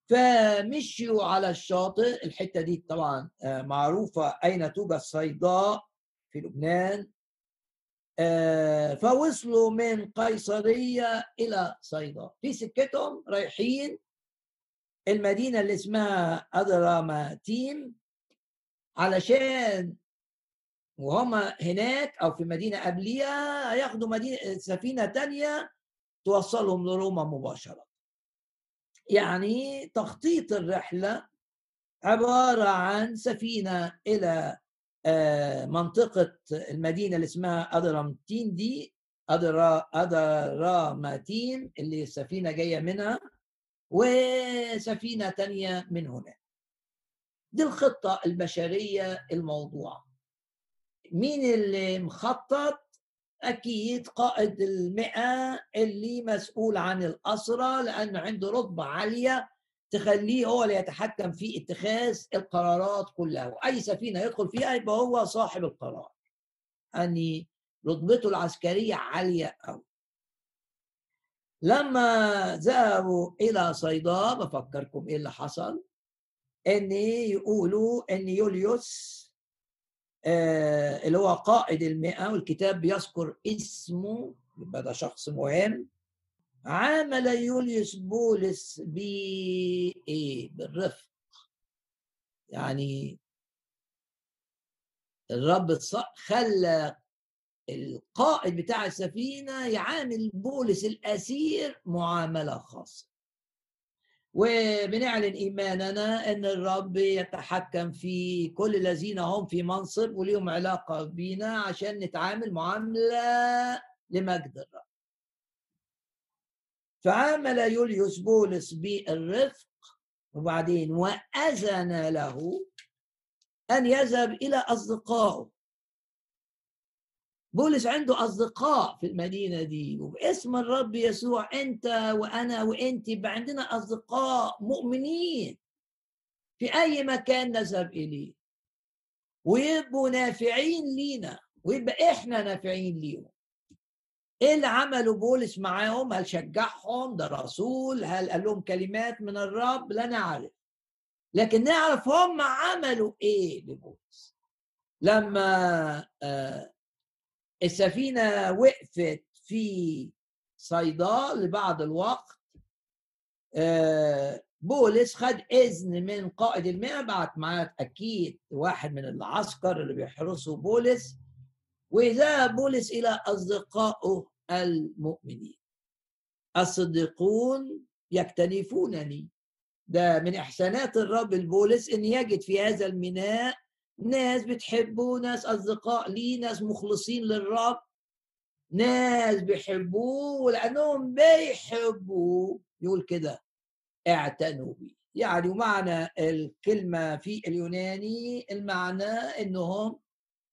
فمشيوا على الشاطئ الحتة دي طبعا آه، معروفة أين توجد صيداء في لبنان آه، فوصلوا من قيصرية إلى صيداء. في سكتهم رايحين المدينة اللي اسمها ادراماتيم علشان وهم هناك أو في مدينة قبليها هياخدوا مدينة سفينة تانية توصلهم لروما مباشرة. يعني تخطيط الرحلة عبارة عن سفينة إلى آه، منطقة المدينة اللي اسمها أدرامتين دي أدرا أدراماتين اللي السفينة جاية منها وسفينة تانية من هناك. دي الخطة البشرية الموضوعه مين اللي مخطط؟ أكيد قائد المئة اللي مسؤول عن الأسرة لأنه عنده رتبة عالية تخليه هو اللي يتحكم في اتخاذ القرارات كلها. وأي سفينة يدخل فيها يبقى هو صاحب القرار. أني رتبته العسكرية عالية أوي. لما ذهبوا إلى صيدا بفكركم إيه اللي حصل؟ إن يقولوا إن يوليوس آه، اللي هو قائد المئة والكتاب بيذكر اسمه يبقى ده شخص مهم. عامل يوليوس بولس بإيه؟ بالرفق. يعني الرب خلى القائد بتاع السفينة يعامل بولس الأسير معاملة خاصة. وبنعلن إيماننا أن الرب يتحكم في كل الذين هم في منصب وليهم علاقة بينا عشان نتعامل معاملة لمجد الرب. فعامل يوليوس بولس بالرفق وبعدين وأذن له أن يذهب إلى أصدقائه بولس عنده أصدقاء في المدينة دي وباسم الرب يسوع أنت وأنا وأنت يبقى عندنا أصدقاء مؤمنين. في أي مكان نذهب إليه؟ ويبقوا نافعين لينا ويبقى إحنا نافعين ليهم. إيه اللي عمله بولس معاهم؟ هل شجعهم؟ ده رسول هل قال لهم كلمات من الرب؟ لا نعرف. لكن نعرف هم عملوا إيه لبولس. لما آه السفينة وقفت في صيدا لبعض الوقت. آه، بولس خد إذن من قائد المئة بعت معاه أكيد واحد من العسكر اللي بيحرسوا بولس وذهب بولس إلى أصدقائه المؤمنين. الصديقون يكتنفونني. ده من إحسانات الرب البولس إن يجد في هذا الميناء ناس بتحبه ناس أصدقاء ليه ناس مخلصين للرب ناس بيحبوه ولأنهم بيحبوه. يقول كده اعتنوا بي يعني ومعنى الكلمة في اليوناني المعنى إنهم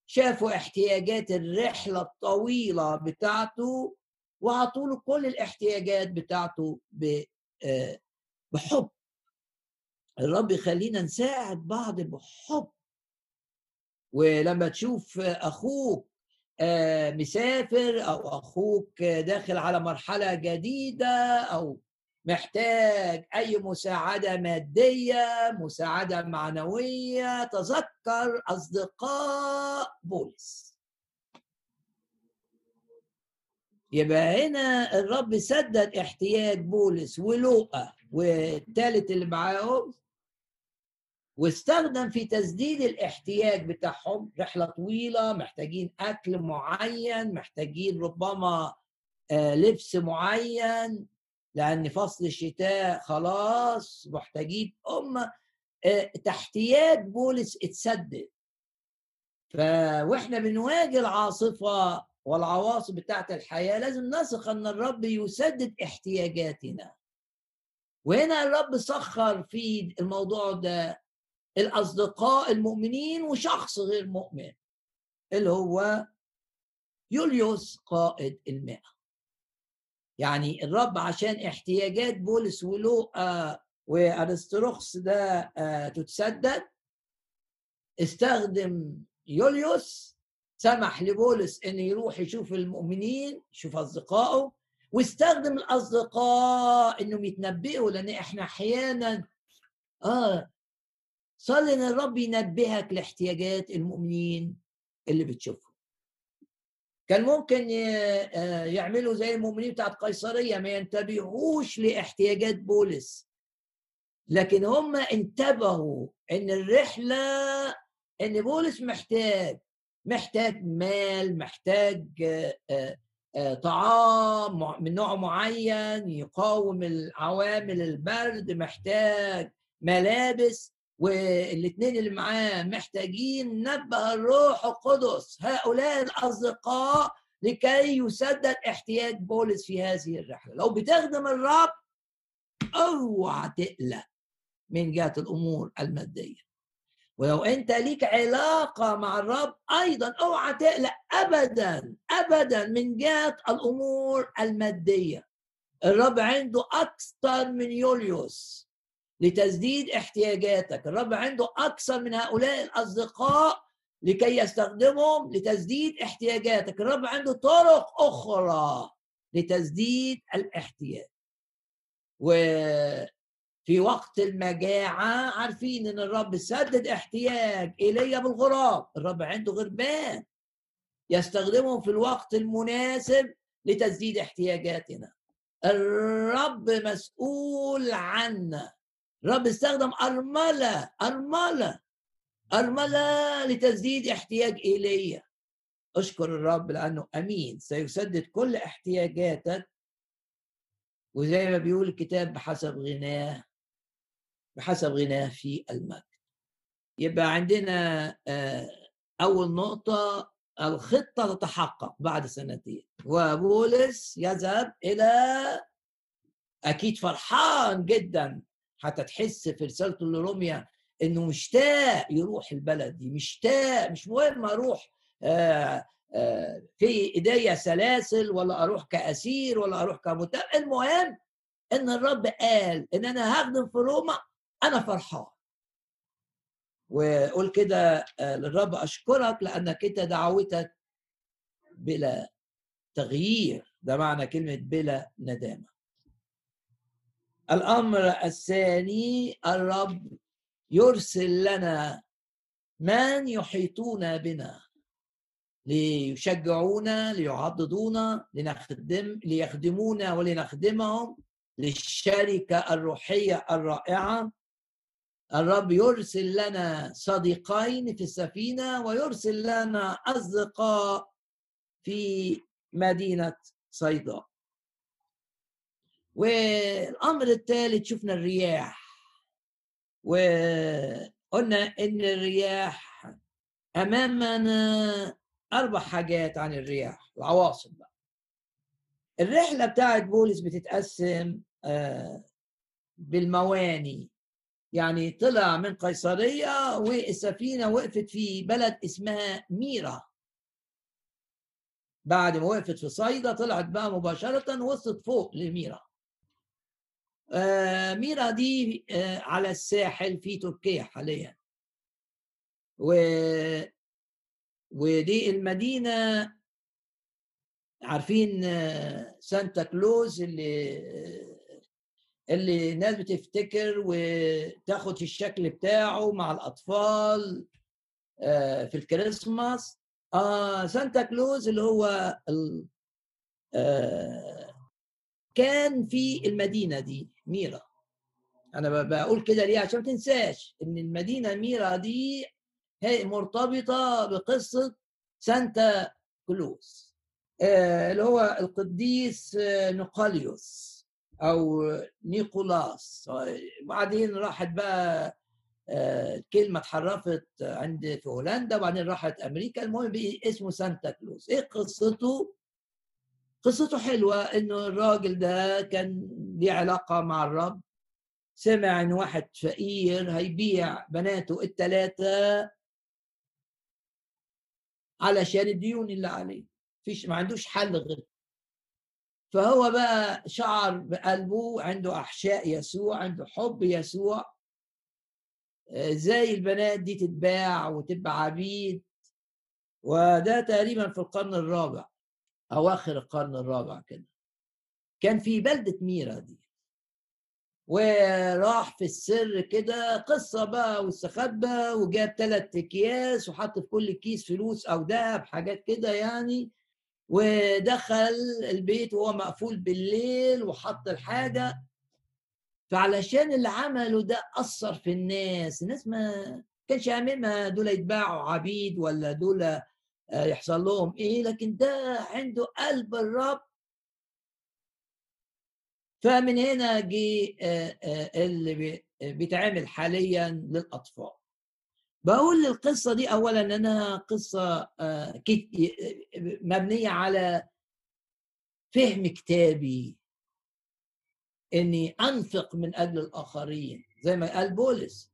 شافوا احتياجات الرحلة الطويلة بتاعته وعطوا له كل الاحتياجات بتاعته آه، بحب. الرب يخلينا نساعد بعض بحب. ولما تشوف أخوك آه، مسافر أو أخوك داخل على مرحلة جديدة أو محتاج أي مساعدة مادية مساعدة معنوية تذكر أصدقاء بولس. يبقى هنا الرب سدد احتياج بولس ولوقا والثالث اللي معاهم واستخدم في تسديد الاحتياج بتاعهم. رحلة طويلة محتاجين أكل معين محتاجين ربما آه، لبس معين لأن فصل الشتاء خلاص محتاجين. هم آه، تحتياج بولس اتسدد. ف وإحنا بنواجه العاصفة والعواصف بتاعت الحياة لازم نثق إن الرب يسدد احتياجاتنا. وهنا الرب سخر في الموضوع ده. الأصدقاء المؤمنين وشخص غير مؤمن اللي هو يوليوس قائد المئة. يعني الرب عشان احتياجات بولس ولوقا وأرستروخس ده آه، تتسدد استخدم يوليوس سمح لبولس إن يروح يشوف المؤمنين يشوف أصدقائه واستخدم الأصدقاء إنهم يتنبئوا لأن إحنا أحيانا آه صلي ان الرب ينبهك لاحتياجات المؤمنين اللي بتشوفهم. كان ممكن آه، يعملوا زي المؤمنين بتاعت قيصرية ما ينتبهوش لاحتياجات بولس. لكن هم انتبهوا ان الرحلة ان بولس محتاج محتاج مال محتاج آه، آه، طعام من نوع معين يقاوم العوامل البرد محتاج ملابس. والاثنين اللي معاه محتاجين نبه الروح القدس. هؤلاء الأصدقاء لكي يسدد احتياج بولس في هذه الرحلة. لو بتخدم الرب أوعى تقلق من جهة الأمور المادية. ولو أنت ليك علاقة مع الرب أيضا أوعى تقلق ابدا ابدا من جهة الأمور المادية. الرب عنده أكثر من يوليوس. لتسديد احتياجاتك. الرب عنده أكثر من هؤلاء الأصدقاء لكي يستخدمهم لتسديد احتياجاتك. الرب عنده طرق أخرى لتسديد الاحتياج. وفي وقت المجاعة عارفين إن الرب سدد احتياج ايليا بالغراب. الرب عنده غربان يستخدمهم في الوقت المناسب لتسديد احتياجاتنا. الرب مسؤول عنا. رب استخدم أرملة أرملة أرملة لتسديد احتياج إيليا أشكر الرب لأنه أمين. سيسدد كل احتياجاتك. وزي ما بيقول الكتاب بحسب غناه بحسب غناه في المجد. يبقى عندنا آه، أول نقطة الخطة تتحقق بعد سنتين. وبولس يذهب إلى أكيد فرحان جدا حتى تحس في رسالته لروميا إنه مشتاق يروح البلد دي مشتاق مش مهم أروح آه، آه، في إيديا سلاسل ولا أروح كأسير ولا أروح كمتهم. المهم إن الرب قال إن أنا هخدم في روما أنا فرحان. وقول كده آه، للرب أشكرك لأنك أنت دعوتك بلا تغيير. ده معنى كلمة بلا ندامة. الأمر الثاني الرب يرسل لنا من يحيطون بنا ليشجعونا ليعضدونا لنخدم ليخدمونا ولنخدمهم للشركة الروحية الرائعة. الرب يرسل لنا صديقين في السفينة ويرسل لنا أصدقاء في مدينة صيدا. والأمر الثالث شفنا الرياح. وقلنا إن الرياح أمامنا أربع حاجات عن الرياح العواصف بقى. الرحلة بتاعت بولس بتتقسم آه، بالمواني. يعني طلع من قيصرية والسفينه وقفت في بلد اسمها ميرا. بعد ما وقفت في صيدا طلعت بقى مباشرة وصلت فوق لميرا. ميرا دي آه، على الساحل في تركيا حاليا و ودي المدينة عارفين سانتا كلوز اللي اللي الناس بتفتكر وتاخد الشكل بتاعه مع الأطفال آه، في الكريسماس آه سانتا كلوز اللي هو. آه كان في المدينة دي ميرا أنا بقول كده ليه؟ عشان ما تنساش إن المدينة ميرا دي هي مرتبطة بقصة سانتا كلوز آه اللي هو القديس آه، نيقولاوس أو نيقولاس. وبعدين راحت بقى آه، اتحرفت عند في هولندا وبعدين راحت أمريكا. المهم بقي اسمه سانتا كلوز. إيه قصته؟ قصته حلوة إنه الراجل ده كان ليه علاقة مع الرب. سمع إن واحد فقير هيبيع بناته الثلاثه علشان الديون اللي عليه. فيش ما عندوش حل غير. فهو بقى شعر بقلبه عنده أحشاء يسوع عنده حب يسوع. إزاي البنات دي تتباع وتبقى عبيد. وده تقريبا في القرن الرابع. أواخر القرن الرابع كده. كان في بلدة ميرا دي. وراح في السر كده قصة بقى واستخبى وجاب ثلاث أكياس وحط في كل كيس فلوس أو ذهب حاجات كده يعني. ودخل البيت وهو مقفول بالليل وحط الحاجة. فعلشان اللي عمله ده أثر في الناس الناس ما كانش هاممها دول يتباعوا عبيد ولا دول يحصل لهم إيه؟ لكن ده عنده قلب الرب. فمن هنا جه آه، آه، اللي بيتعمل حاليا للأطفال. بقول القصة دي اولا انها قصة مبنية على فهم كتابي. إني أنفق من أجل الآخرين زي ما قال بولس.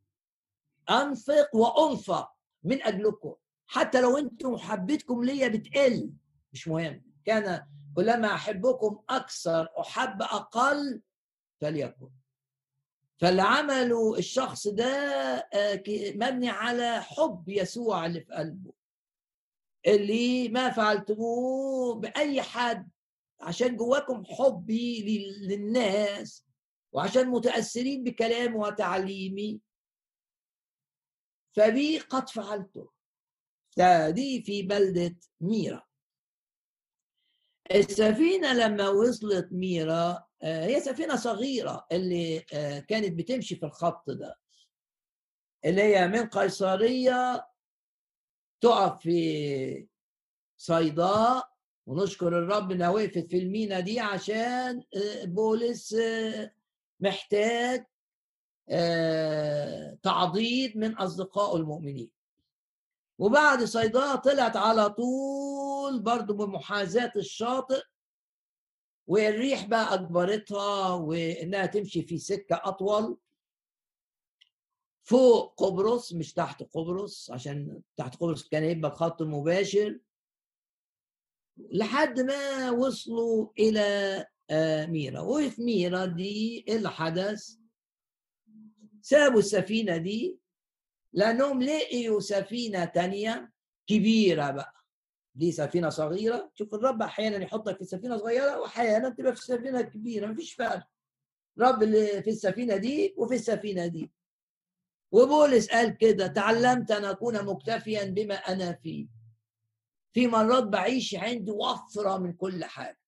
أنفق وأنفق من أجلكم. حتى لو أنتم محبتكم ليا بتقل. مش مهم. كان كلما أحبكم أكثر أحب أقل فليكن. فاللي عمله الشخص ده آه، مبني على حب يسوع اللي في قلبه. اللي ما فعلتموه بأي حد. عشان جواكم حبي للناس وعشان متأثرين بكلامي وتعليمي. فبي قد فعلته؟ دي في بلدة ميرا. السفينة لما وصلت ميرا آه، هي سفينة صغيرة اللي آه، كانت بتمشي في الخط ده اللي هي من قيصرية تقف في صيداء ونشكر الرب إنها وقفت في المينا دي عشان آه، بولس محتاج تعضيد من أصدقائه المؤمنين. وبعد صيداء طلعت على طول برضو بمحاذاة الشاطئ والريح بقى أجبرتها وإنها تمشي في سكة أطول فوق قبرص مش تحت قبرص عشان تحت قبرص كان يبقى الخط المباشر لحد ما وصلوا إلى آه، ميرا. وفي ميرا دي اللي حدث سابوا السفينة دي لأنهم لقيوا سفينة تانية كبيرة بقى. دي سفينة صغيرة شوف الرب أحيانا يحطك في سفينة صغيرة وأحيانا تبقى في سفينة كبيرة مفيش فرق. رب اللي في السفينة دي وفي السفينة دي. وبولس قال كده تعلمت أن أكون مكتفيا بما أنا فيه. في مرات بعيش عندي وفرة من كل حاجة.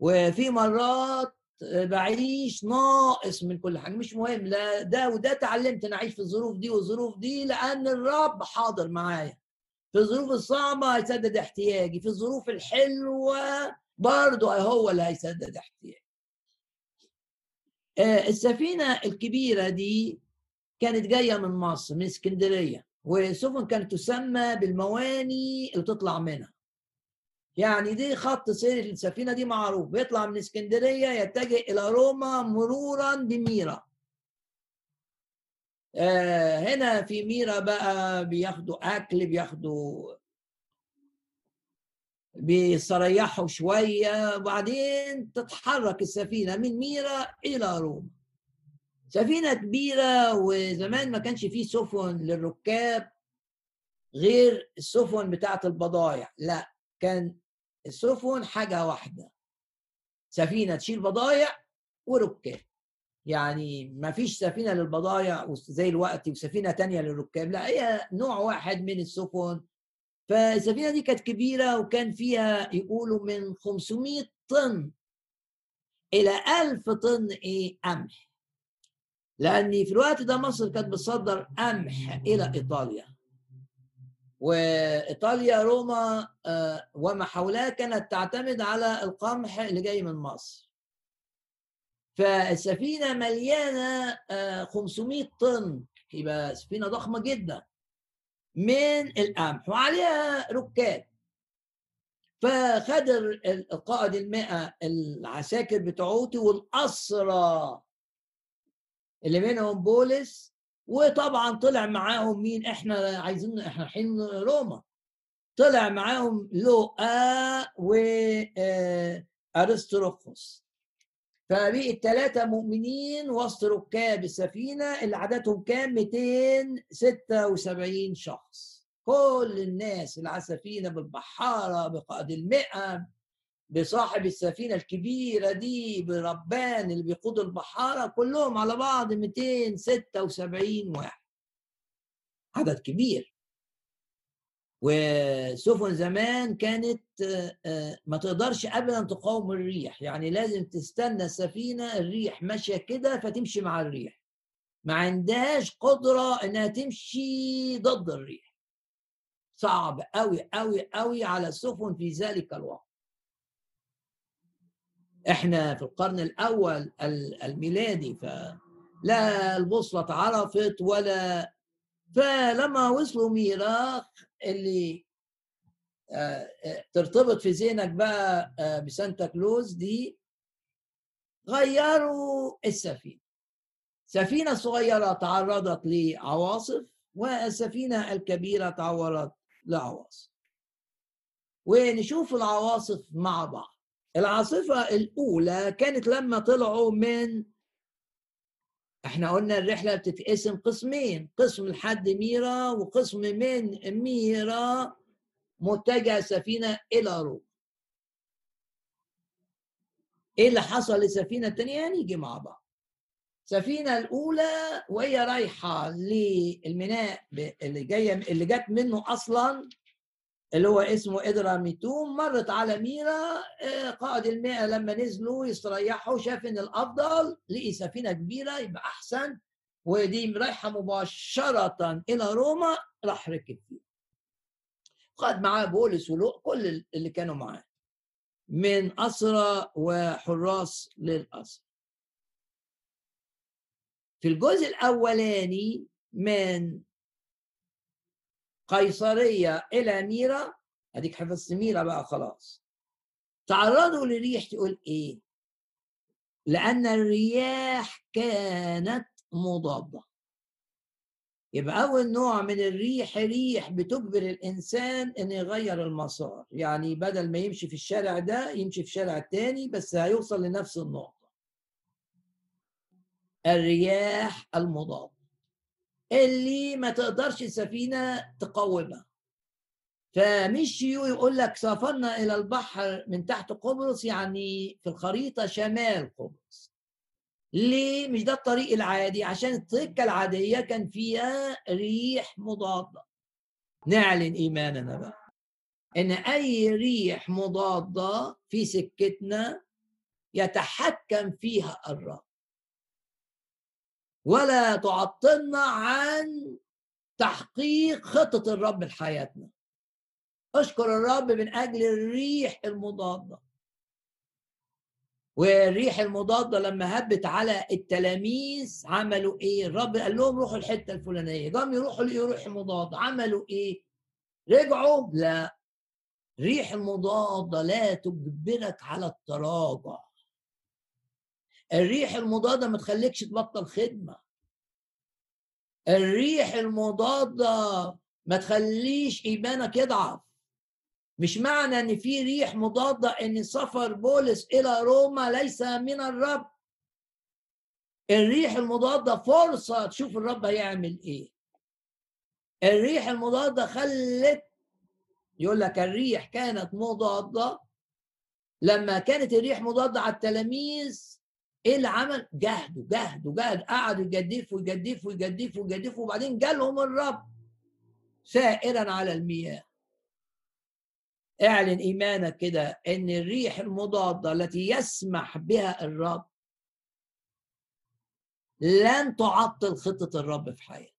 وفي مرات بعيش ناقص من كل حاجة. مش مهم لا ده وده اتعلمت أنا أعيش في الظروف دي والظروف دي لأن الرب حاضر معايا. في الظروف الصعبة هيسدد احتياجي في الظروف الحلوة برضه هو اللي هيسدد احتياجي. آه، السفينة الكبيرة دي كانت جاية من مصر من اسكندرية والسفن كانت تسمى بالمواني اللي تطلع منها. يعني دي خط سير السفينة دي معروف. بيطلع من اسكندرية يتجه إلى روما مرورا بميرا. آه هنا في ميرا بقى بياخدوا أكل بياخدوا بيستريحوا شوية وبعدين تتحرك السفينة من ميرا إلى روما. سفينة كبيرة وزمان ما كانش فيه سفن للركاب غير السفن بتاعت البضايع. لا كان السفن حاجة واحدة. سفينة تشيل بضايع وركاب. يعني ما فيش سفينة للبضايع زي الوقت وسفينة تانية للركاب لا هي نوع واحد من السفن فالسفينة دي كانت كبيرة وكان فيها يقولوا من 500 طن إلى 1000 طن إيه قمح. لأن في الوقت ده مصر كانت بتصدر قمح إلى إيطاليا. وإيطاليا روما آه، وما حولها كانت تعتمد على القمح اللي جاي من مصر. فالسفينة مليانة 500 آه، طن يبقى سفينة ضخمة جدا من القمح وعليها ركاب. فخد القائد المئة العساكر بتوعوتي والأسرى اللي منهم بولس وطبعا طلع معاهم مين؟ إحنا عايزين إحنا الحين روما. طلع معاهم لوقا و ارسطروخوس فبقي الثلاثة مؤمنين وسط ركاب السفينة اللي عددهم كان 276 شخص. كل الناس اللي على السفينة بالبحارة بقائد المئة بصاحب السفينة الكبيرة دي بربان اللي بيقود البحارة كلهم على بعض 276 واحد. عدد كبير. وسفن زمان كانت آه، ما تقدرش ابدا تقاوم الريح. يعني لازم تستنى السفينة الريح ماشية كده فتمشي مع الريح. ما عندهاش قدرة إنها تمشي ضد الريح. صعب قوي قوي قوي على السفن في ذلك الوقت. إحنا في القرن الأول الميلادي فلا البوصلة اتعرفت ولا فلما وصلوا ميراخ اللي آه، آه، ترتبط في ذهنك بقى آه، بسانتا كلوز دي غيروا السفينة. سفينة صغيرة تعرضت لعواصف والسفينة الكبيرة تعرضت لعواصف. ونشوف العواصف مع بعض. العاصفة الأولى كانت لما طلعوا من إحنا قلنا الرحلة بتتقسم قسمين قسم لحد ميرا وقسم من ميرا متجه سفينة إلى روما إيه اللي حصل للسفينة الثانية نيجي مع بعض. السفينة الأولى وهي رايحة للميناء اللي جاية اللي جت منه أصلا اللي هو اسمه إدراميتوم مرت على ميرا آه، قائد المئة لما نزلوا يستريحوا شاف إن الأفضل لقي سفينة كبيرة يبقى أحسن ودي رايحة مباشرة إلى روما راح ركب فيها. خد معاه بولس ولوق كل اللي كانوا معاه من أسرى وحراس للأسرى. في الجزء الأولاني من قيصرية إلى ميرا. أديك حفظت ميرا بقى خلاص. تعرضوا لريح تقول إيه؟ لأن الرياح كانت مضادة. يبقى أول نوع من الريح ريح بتجبر الإنسان إنه يغير المسار. يعني بدل ما يمشي في الشارع ده يمشي في الشارع التاني بس هيوصل لنفس النقطة. الرياح المضادة. اللي ما تقدرش السفينة تقومها. فمشيوا يقول لك سافرنا إلى البحر من تحت قبرص يعني في الخريطة شمال قبرص. ليه؟ مش ده الطريق العادي؟ عشان السكة العادية كان فيها ريح مضادة. نعلن إيماننا بقى. إن أي ريح مضادة في سكتنا يتحكم فيها الرب. ولا تعطلنا عن تحقيق خطة الرب لحياتنا. أشكر الرب من أجل الريح المضادة. والريح المضادة لما هبت على التلاميذ عملوا إيه؟ الرب قال لهم روحوا الحتة الفلانية. قام يروحوا لقوا ريح مضادة. عملوا إيه؟ رجعوا. لا. ريح المضادة لا تجبرك على التراجع. الريح المضادة ما تخليكش تبطل خدمة. الريح المضادة ما تخليش إيمانك يضعف. مش معنى إن في ريح مضادة إن سفر بولس إلى روما ليس من الرب. الريح المضادة فرصة تشوف الرب هيعمل إيه. الريح المضادة خلت يقول لك الريح كانت مضادة. لما كانت الريح مضادة على التلاميذ إيه اللي عمل؟ جهدوا جهدوا جهد قعدوا يجدفوا يجدفوا يجدفوا يجدفوا وبعدين جالهم الرب سائرا على المياه. اعلن إيمانك كده إن الريح المضادة التي يسمح بها الرب لن تعطل خطة الرب في حياتك.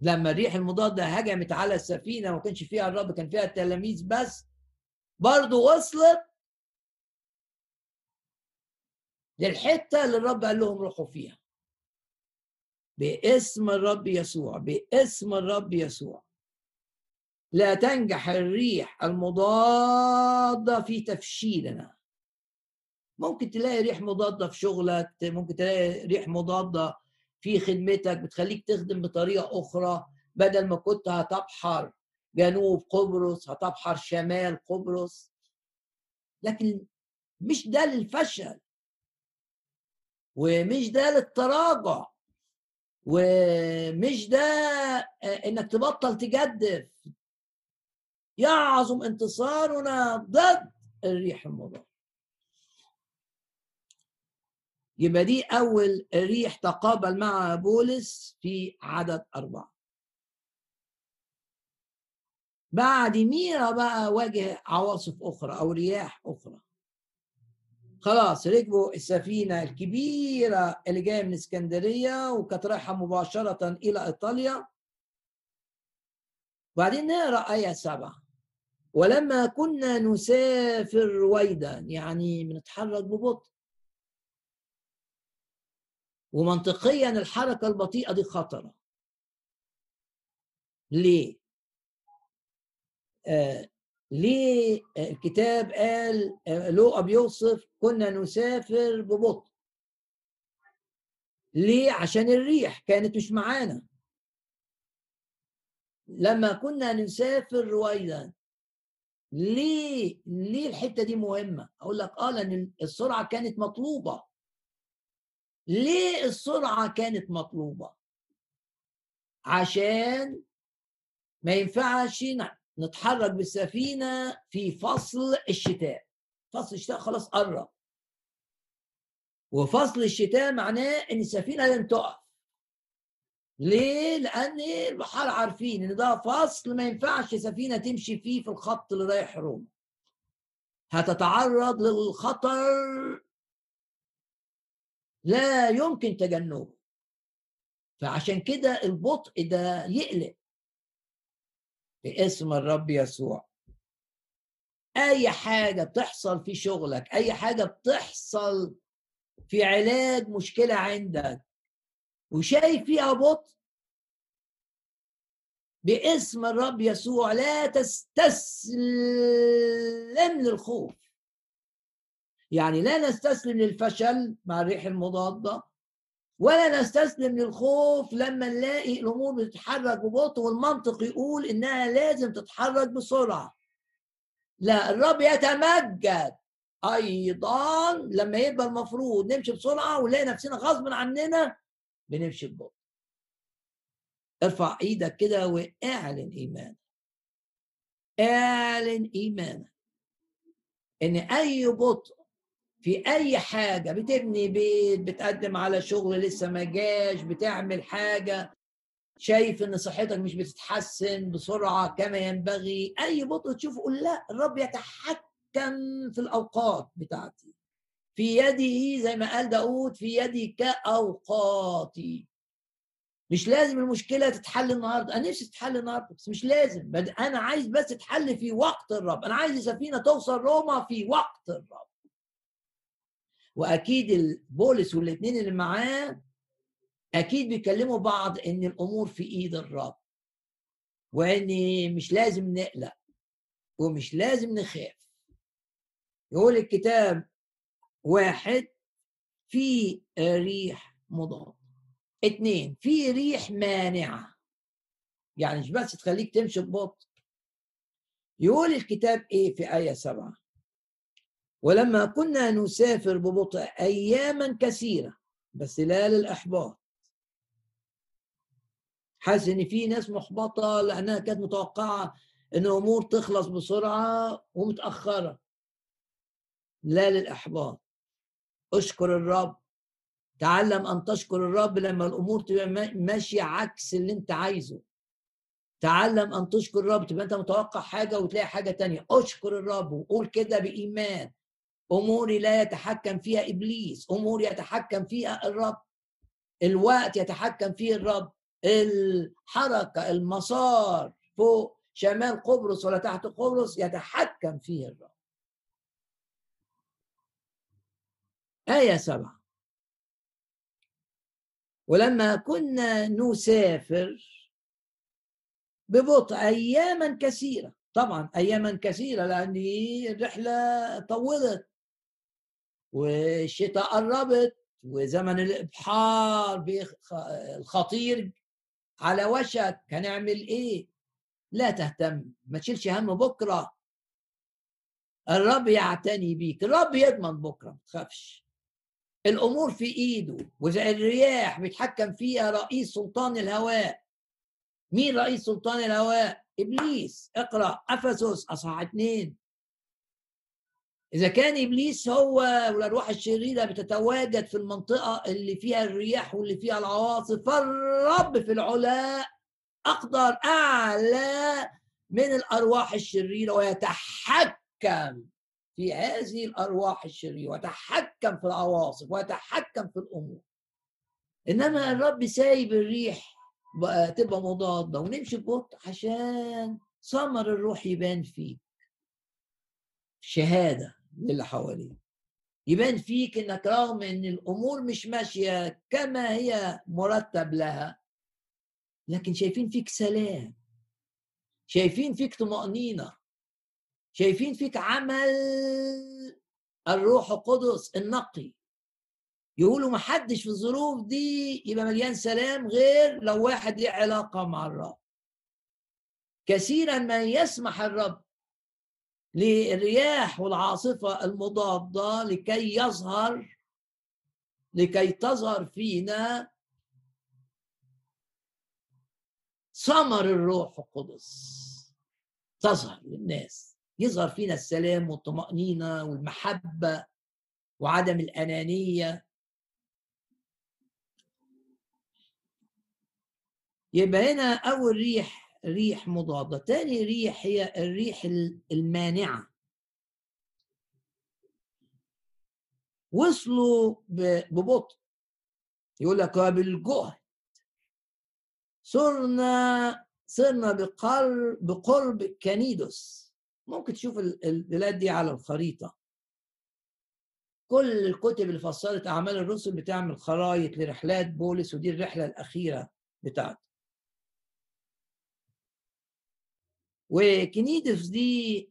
لما الريح المضادة هجمت على السفينة وما كانش فيها الرب كان فيها التلاميذ بس برضه وصلت للحتة اللي الرب قال لهم روحوا فيها. باسم الرب يسوع باسم الرب يسوع. لا تنجح الريح المضادة في تفشيلنا. ممكن تلاقي ريح مضادة في شغلك ممكن تلاقي ريح مضادة في خدمتك بتخليك تخدم بطريقة أخرى. بدل ما كنت هتبحر جنوب قبرص هتبحر شمال قبرص. لكن مش ده للفشل ومش ده للتراجع ومش ده إنك تبطل تجدف. يعظم انتصارنا ضد الريح المضاد يبقى دي أول ريح تقابل مع بولس في عدد أربعة. بعد ميرا بقى واجه عواصف أخرى أو رياح أخرى. خلاص ركبوا السفينة الكبيرة اللي جاية من اسكندرية وكانت رايحة مباشرة إلى إيطاليا. وبعدين نقرأ آية سبعة. ولما كنا نسافر رويدا يعني بنتحرك ببطء. ومنطقيا الحركة البطيئة دي خطرة. ليه؟ آه ليه الكتاب قال آه لوقا بيوصف كنا نسافر ببطء؟ ليه؟ عشان الريح كانت مش معانا. لما كنا نسافر رويدا ليه ليه الحتة دي مهمة؟ أقول لك آه لأن السرعة كانت مطلوبة. ليه السرعة كانت مطلوبة؟ عشان ما ينفعش نتحرك بالسفينة في فصل الشتاء فصل الشتاء خلاص قرب وفصل الشتاء معناه إن السفينة لن تقف ليه؟ لأن البحار عارفين إن ده فصل ما ينفعش سفينة تمشي فيه في الخط اللي رايح روما. هتتعرض للخطر لا يمكن تجنبه. فعشان كده البطء ده يقلق. باسم الرب يسوع. أي حاجة بتحصل في شغلك، أي حاجة بتحصل في علاج مشكلة عندك وشايف فيها بطء باسم الرب يسوع لا تستسلم للخوف يعني لا نستسلم للفشل مع الريح المضادة ولا نستسلم للخوف لما نلاقي الأمور بتتحرك ببطء والمنطق يقول إنها لازم تتحرك بسرعة. لا الرب يتمجد. أيضا لما يبقى المفروض نمشي بسرعة ونلاقي نفسنا غصب عننا بنمشي ببطء. ارفع إيدك كده واعلن إيمانك. اعلن إيمانك إن أي بطء في أي حاجة بتبني بيت بتقدم على شغل لسه ما جاش بتعمل حاجة شايف إن صحتك مش بتتحسن بسرعة كما ينبغي أي بطء تشوفه قول لا الرب يتحكم في الأوقات بتاعتي. في يده زي ما قال داود في يدي كأوقاتي. مش لازم المشكلة تتحل النهارده. أنا نفسي تتحل النهارده بس مش لازم. أنا عايز بس تتحل في وقت الرب. أنا عايز السفينه توصل روما في وقت الرب. وأكيد بولس والاثنين اللي معاه أكيد بيكلموا بعض إن الأمور في إيد الرب وإن مش لازم نقلق ومش لازم نخاف. يقول الكتاب واحد في ريح مضاد. اتنين في ريح مانعة. يعني مش بس تخليك تمشي ببطء. يقول الكتاب إيه في آية سبعة؟ ولما كنا نسافر ببطء أياما كثيرة بس لا للإحباط. حاسس إن في ناس محبطة لأنها كانت متوقعة إن الأمور تخلص بسرعة ومتأخرة. لا للإحباط. اشكر الرب. تعلم أن تشكر الرب لما الأمور تبقى ماشية عكس اللي أنت عايزه. تعلم أن تشكر الرب تبقى أنت متوقع حاجة وتلاقي حاجة تانية. اشكر الرب وقول كده بإيمان. أموري لا يتحكم فيها إبليس امور يتحكم فيها الرب. الوقت يتحكم فيه الرب. الحركة المسار فوق شمال قبرص ولا تحت قبرص يتحكم فيه الرب. آية سبعة ولما كنا نسافر ببطء أياما كثيرة. طبعا أياما كثيرة لأن الرحلة طولت والشتاء قربت وزمن الإبحار الخطير على وشك. هنعمل إيه؟ لا تهتم ما تشيلش هم بكرة. الرب يعتني بيك الرب يضمن بكرة ما تخافش. الأمور في إيده وإذا الرياح بيتحكم فيها رئيس سلطان الهواء. مين رئيس سلطان الهواء؟ إبليس. اقرأ أفسس أصحاح اثنين إذا كان إبليس هو والأرواح الشريرة بتتواجد في المنطقة اللي فيها الرياح واللي فيها العواصف فالرب في العلاء أقدر أعلى من الأرواح الشريرة ويتحكم في هذه الأرواح الشريرة ويتحكم في العواصف ويتحكم في الأمور. إنما الرب سايب الريح بقى تبقى مضادة ونمشي ببطء عشان ثمر الروح يبان فيك. شهادة. للي حواليك يبان فيك إنك رغم إن الأمور مش ماشية كما هي مرتب لها لكن شايفين فيك سلام. شايفين فيك طمأنينة. شايفين فيك عمل الروح القدس النقي. يقولوا ما حدش في الظروف دي يبقى مليان سلام غير لو واحد ليه علاقة مع الرب. كثيرا ما يسمح الرب للرياح والعاصفة المضادة لكي يظهر لكي تظهر فينا ثمر الروح القدس. تظهر للناس يظهر فينا السلام والطمأنينة والمحبة وعدم الأنانية. يبقى هنا أول ريح ريح مضادة. تاني ريح هي الريح المانعة. وصلوا ببطء. يقول لك بالجهد صرنا صرنا بقرب بقرب كانيدوس ممكن تشوف البلاد دي على الخريطة. كل الكتب اللي فسرت أعمال الرسل بتعمل خرايط لرحلات بولس ودي الرحلة الأخيرة بتاعته. وكنيدوس دي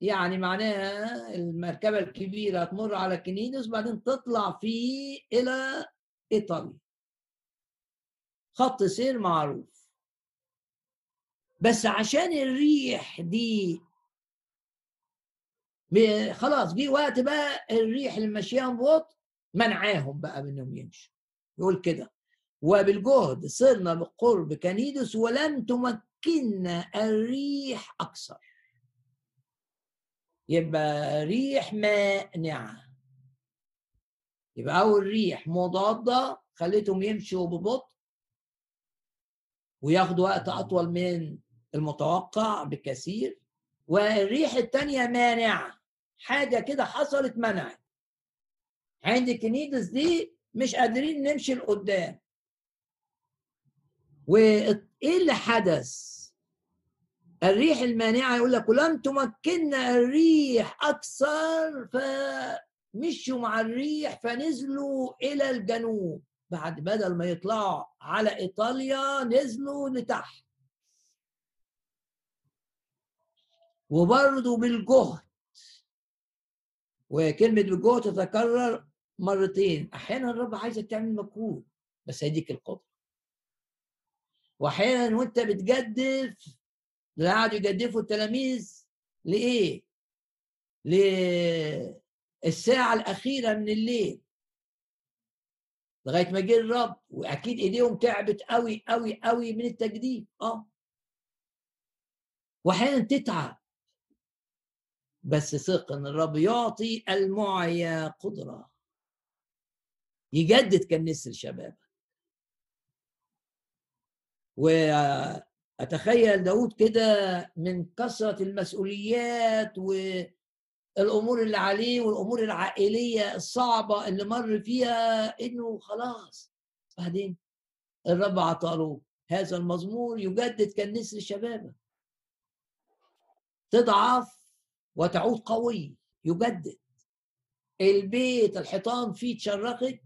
يعني معناها المركبة الكبيرة تمر على كنيدوس بعدين تطلع فيه إلى إيطاليا. خط سير معروف. بس عشان الريح دي خلاص جه وقت بقى الريح اللي ماشياهم ببطء منعاهم بقى منهم يمشوا. يقول كده وبالجهد صرنا بقرب كنيدوس ولم تمكننا الريح أكثر يبقى ريح مانعة. يبقى أول ريح مضادة خليتهم يمشوا ببطء وياخدوا وقت أطول من المتوقع بكثير والريح الثانية مانعة. حاجة كده حصلت منعت. عند كنيدس دي مش قادرين نمشي لقدام. وايه اللي حدث؟ الريح المانعة يقول لك ولم تمكننا الريح أكثر فمشوا مع الريح فنزلوا إلى الجنوب. بعد بدل ما يطلعوا على إيطاليا نزلوا لتحت. وبرضه بالجهد. وكلمة بالجهد تتكرر مرتين. أحيانا الرب عايزك تعمل مجهود بس هيديك القدرة. وأحيانا وأنت بتجدف اللي قعدوا يجدفوا التلاميذ. لإيه؟ للساعة الأخيرة من الليل. لغاية ما جه الرب وأكيد إيديهم تعبت قوي قوي قوي من التجديد آه. واحيانا تتعب. بس ثق إن الرب يعطي المعيا قدرة. يجدد كالنسر شبابك وأتخيل داود كده من كثرة المسؤوليات والأمور اللي عليه والأمور العائلية الصعبة اللي مر فيها إنه خلاص. بعدين الرب عطاله هذا المزمور يجدد كالنسر شبابك تضعف وتعود قوي يجدد. البيت الحيطان فيه اتشرخت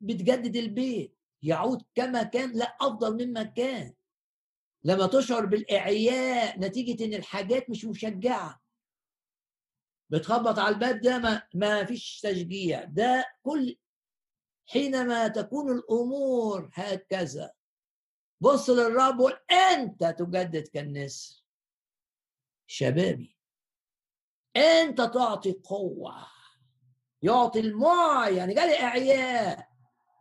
بتجدد البيت. يعود كما كان لا افضل مما كان لما تشعر بالإعياء نتيجة إن الحاجات مش مشجعة. بتخبط على الباب ده ما, ما فيش تشجيع. ده كل حينما تكون الأمور هكذا. بص للرب وقول أنت تجدد كالنسر. شبابي أنت تعطي قوة يعطي المعي يعني جالي إعياء.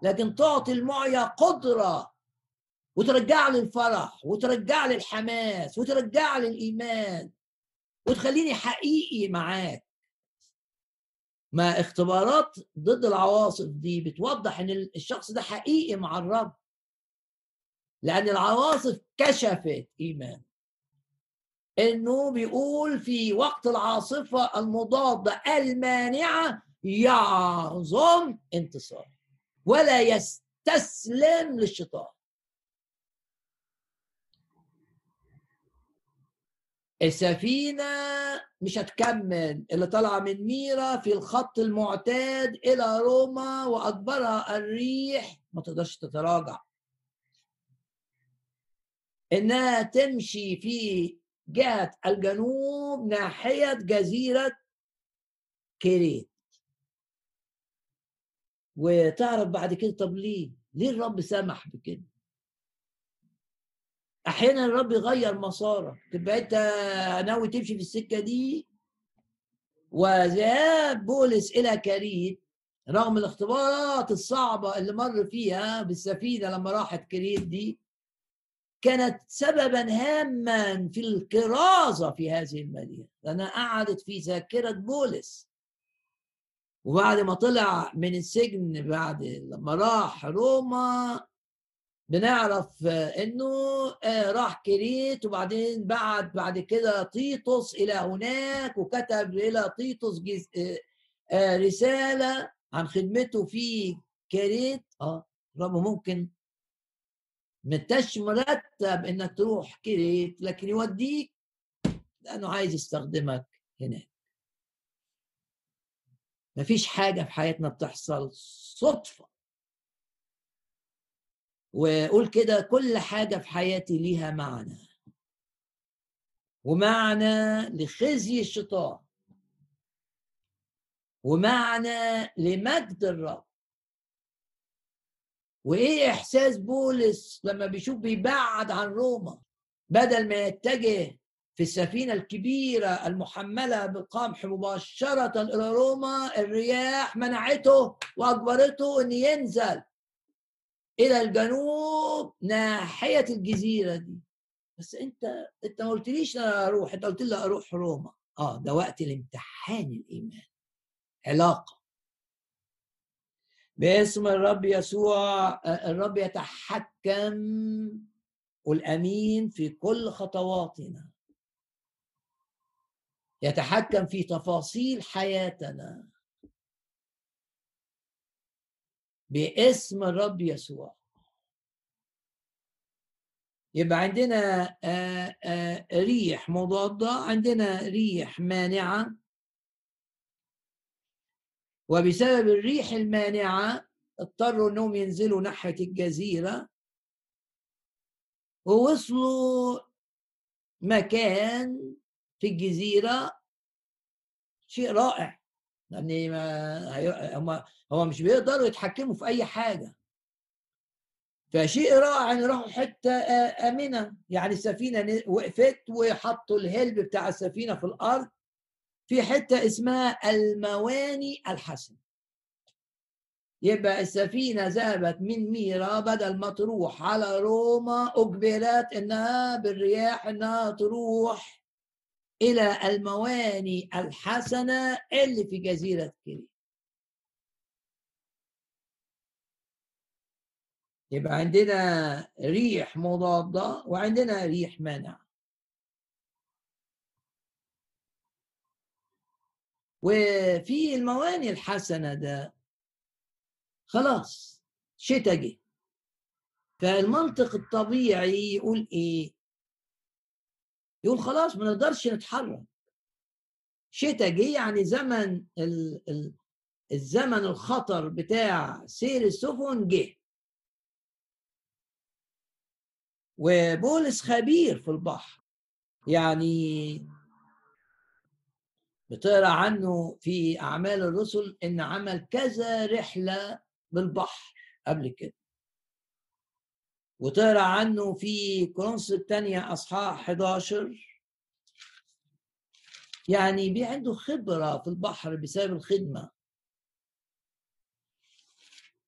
لكن تعطي المعيا قدرة وترجع لي الفرح وترجع لي الحماس وترجع لي الإيمان وتخليني حقيقي معاك. ما اختبارات ضد العواصف دي بتوضح إن الشخص ده حقيقي مع الرب. لأن العواصف كشفت ايمان إنه بيقول في وقت العاصفة المضادة المانعة يعظم انتصار ولا يستسلم للشيطان. السفينة مش هتكمل اللي طالعة من ميرا في الخط المعتاد إلى روما وأكبرها الريح ما تقدرش تتراجع. إنها تمشي في جهة الجنوب ناحية جزيرة كريت. وتعرف بعد كده طب ليه؟ ليه الرب سمح بكده؟ أحيانا الرب يغير مسارك تبقى أنت ناوي تمشي في السكة دي وذهاب بولس إلى كريت رغم الاختبارات الصعبة اللي مر فيها بالسفينة لما راحت كريت دي كانت سببا هاما في الكرازة في هذه المدينة لأنها قعدت في ذاكرة بولس وبعد ما طلع من السجن بعد لما راح روما بنعرف إنه آه، راح كريت وبعدين بعد بعد كده تيتوس إلى هناك وكتب إلى تيتوس آه، آه، رسالة عن خدمته في كريت. آه رب ممكن متش مرتب إنك تروح كريت لكن يوديك لأنه عايز يستخدمك هناك. مفيش حاجة في حياتنا بتحصل صدفة. وقول كده كل حاجة في حياتي ليها معنى. ومعنى لخزي الشيطان. ومعنى لمجد الرب. وإيه إحساس بولس لما بيشوف بيبعد عن روما؟ بدل ما يتجه في السفينة الكبيرة المحملة بالقمح مباشرة إلى روما الرياح منعته وأجبرته أن ينزل إلى الجنوب ناحية الجزيرة دي. بس أنت أنت ما قلتليش أنا أروح أنت قلت لي أروح روما. آه ده وقت الامتحان الإيمان علاقة. باسم الرب يسوع الرب يتحكم والأمين في كل خطواتنا. يتحكم في تفاصيل حياتنا. باسم الرب يسوع. يبقى عندنا آه، آه، ريح مضادة عندنا ريح مانعة. وبسبب الريح المانعة اضطروا إنهم ينزلوا ناحية الجزيرة. ووصلوا مكان في الجزيرة شيء رائع لأن هم هو مش بيقدروا يتحكموا في أي حاجة. فشيء رائع ان راحوا حتة آمنة يعني السفينه وقفت وحطوا الهلب بتاع السفينة في الأرض في حتة اسمها المواني الحسن يبقى السفينة ذهبت من ميرا بدل ما تروح على روما أجبرت إنها بالرياح إنها تروح إلى المواني الحسنة اللي في جزيرة كريت يبقى عندنا ريح مضادة وعندنا ريح مانعة وفي المواني الحسنة ده خلاص شتاء جه. فالمنطق الطبيعي يقول إيه؟ يقول خلاص ما نقدرش نتحرك. شتاء جه يعني زمن ال ال الزمن الخطر بتاع سير السفن جه. وبولس خبير في البحر. يعني بتقرأ عنه في أعمال الرسل إن عمل كذا رحلة بالبحر قبل كده. وتقرا عنه في كورنثوس الثانية أصحاح 11 يعني بي عنده خبرة في البحر بسبب الخدمة.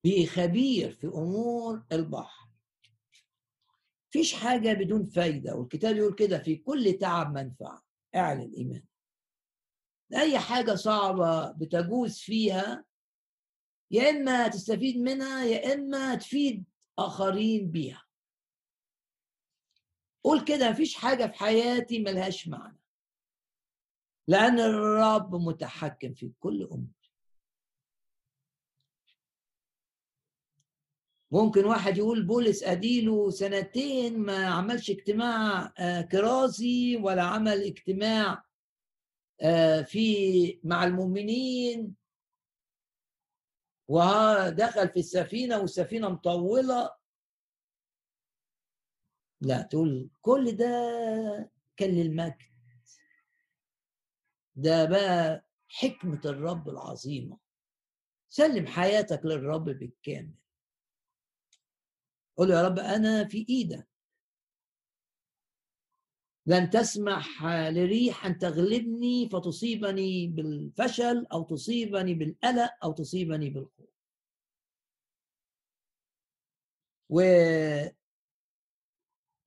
بخبير في أمور البحر. فيش حاجة بدون فايدة والكتاب يقول كده في كل تعب منفعة. اعلن إيمان. أي حاجة صعبة بتجوز فيها يا إما تستفيد منها يا إما تفيد آخرين بيها. قول كده مفيش حاجة في حياتي ملهاش معنى. لأن الرب متحكم في كل أمور. ممكن واحد يقول بولس أديله سنتين ما عملش اجتماع آه، كرازي ولا عمل اجتماع آه، في مع المؤمنين. ودخل في السفينة والسفينة مطولة. لا تقول كل ده كان للمجد. ده بقى حكمة الرب العظيمة. سلم حياتك للرب بالكامل. قول يا رب أنا في إيدك. لن تسمح لريح أن تغلبني فتصيبني بالفشل أو تصيبني بالقلق أو تصيبني بالخوف.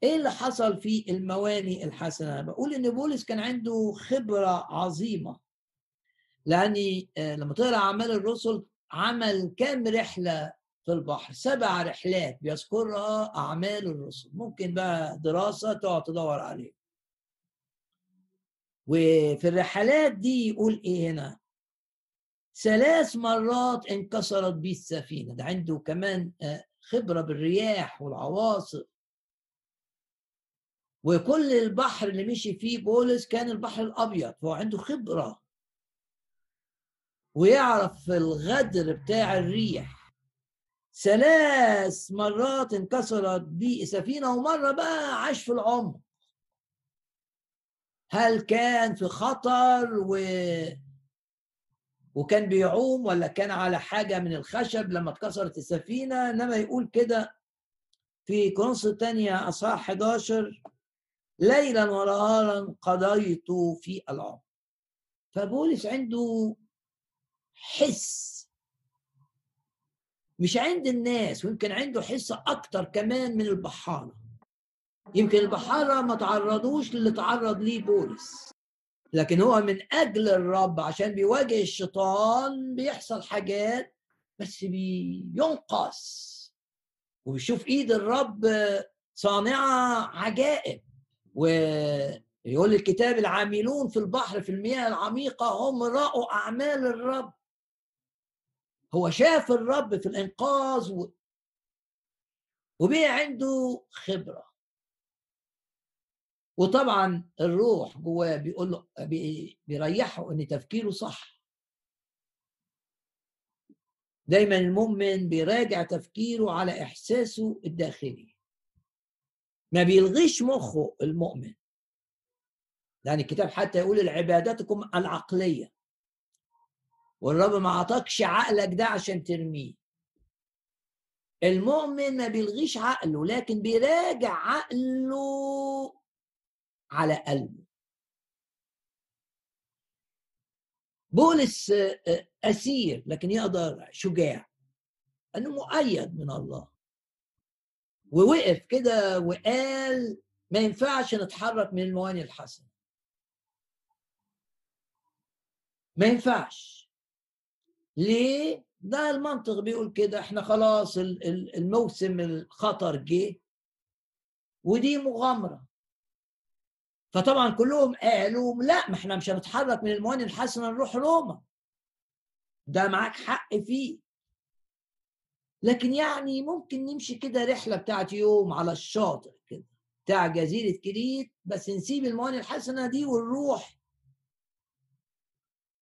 إيه اللي حصل في المواني الحسنة؟ بقول إن بولس كان عنده خبرة عظيمة. لأني آه، لما تقرا أعمال الرسل عمل كام رحلة في البحر؟ سبع رحلات بيذكرها أعمال الرسل. ممكن بقى دراسة تقعد تدور عليه وفي الرحلات دي يقول إيه هنا؟ ثلاث مرات انكسرت بيه السفينة. ده عنده كمان آه، خبرة بالرياح والعواصف. وكل البحر اللي مشي فيه بولس كان البحر الأبيض فهو عنده خبرة. ويعرف الغدر بتاع الريح. ثلاث مرات انكسرت بيه سفينة ومرة بقى عاش في العمق. هل كان في خطر و وكان بيعوم ولا كان على حاجة من الخشب لما اتكسرت السفينة؟ إنما يقول كده في كورنثوس الثانية أصحاح 11 ليلا ونهارا قضيت في العمر فبولس عنده حس مش عند الناس ويمكن عنده حس أكتر كمان من البحارة. يمكن البحارة ما تعرضوش للي تعرض ليه بولس. لكن هو من أجل الرب عشان بيواجه الشيطان بيحصل حاجات بس بينقص وبيشوف إيد الرب صانعة عجائب. ويقول الكتاب العاملون في البحر في المياه العميقة هم رأوا أعمال الرب. هو شاف الرب في الإنقاذ و... وبقى عنده خبرة. وطبعا الروح جواه بيقول له بيريحه إن تفكيره صح. دايما المؤمن بيراجع تفكيره على إحساسه الداخلي. ما بيلغيش مخه المؤمن. يعني الكتاب حتى يقول العباداتكم العقلية. والرب ما عطاكش عقلك ده عشان ترميه. المؤمن ما بيلغيش عقله لكن بيراجع عقله على قلبه. بولس آه، آه، أسير لكن يقدر شجاع. أنه مؤيد من الله. ووقف كده وقال ما ينفعش نتحرك من المواني الحسنة. ما ينفعش. ليه؟ ده المنطق بيقول كده إحنا خلاص الموسم الخطر جه ودي مغامرة. فطبعا كلهم قالوا لا ما إحنا مش هنتحرك من المواني الحسنة نروح روما. ده معاك حق فيه. لكن يعني ممكن نمشي كده رحلة بتاعت يوم على الشاطئ كده بتاع جزيرة كريت بس نسيب المواني الحسنة دي ونروح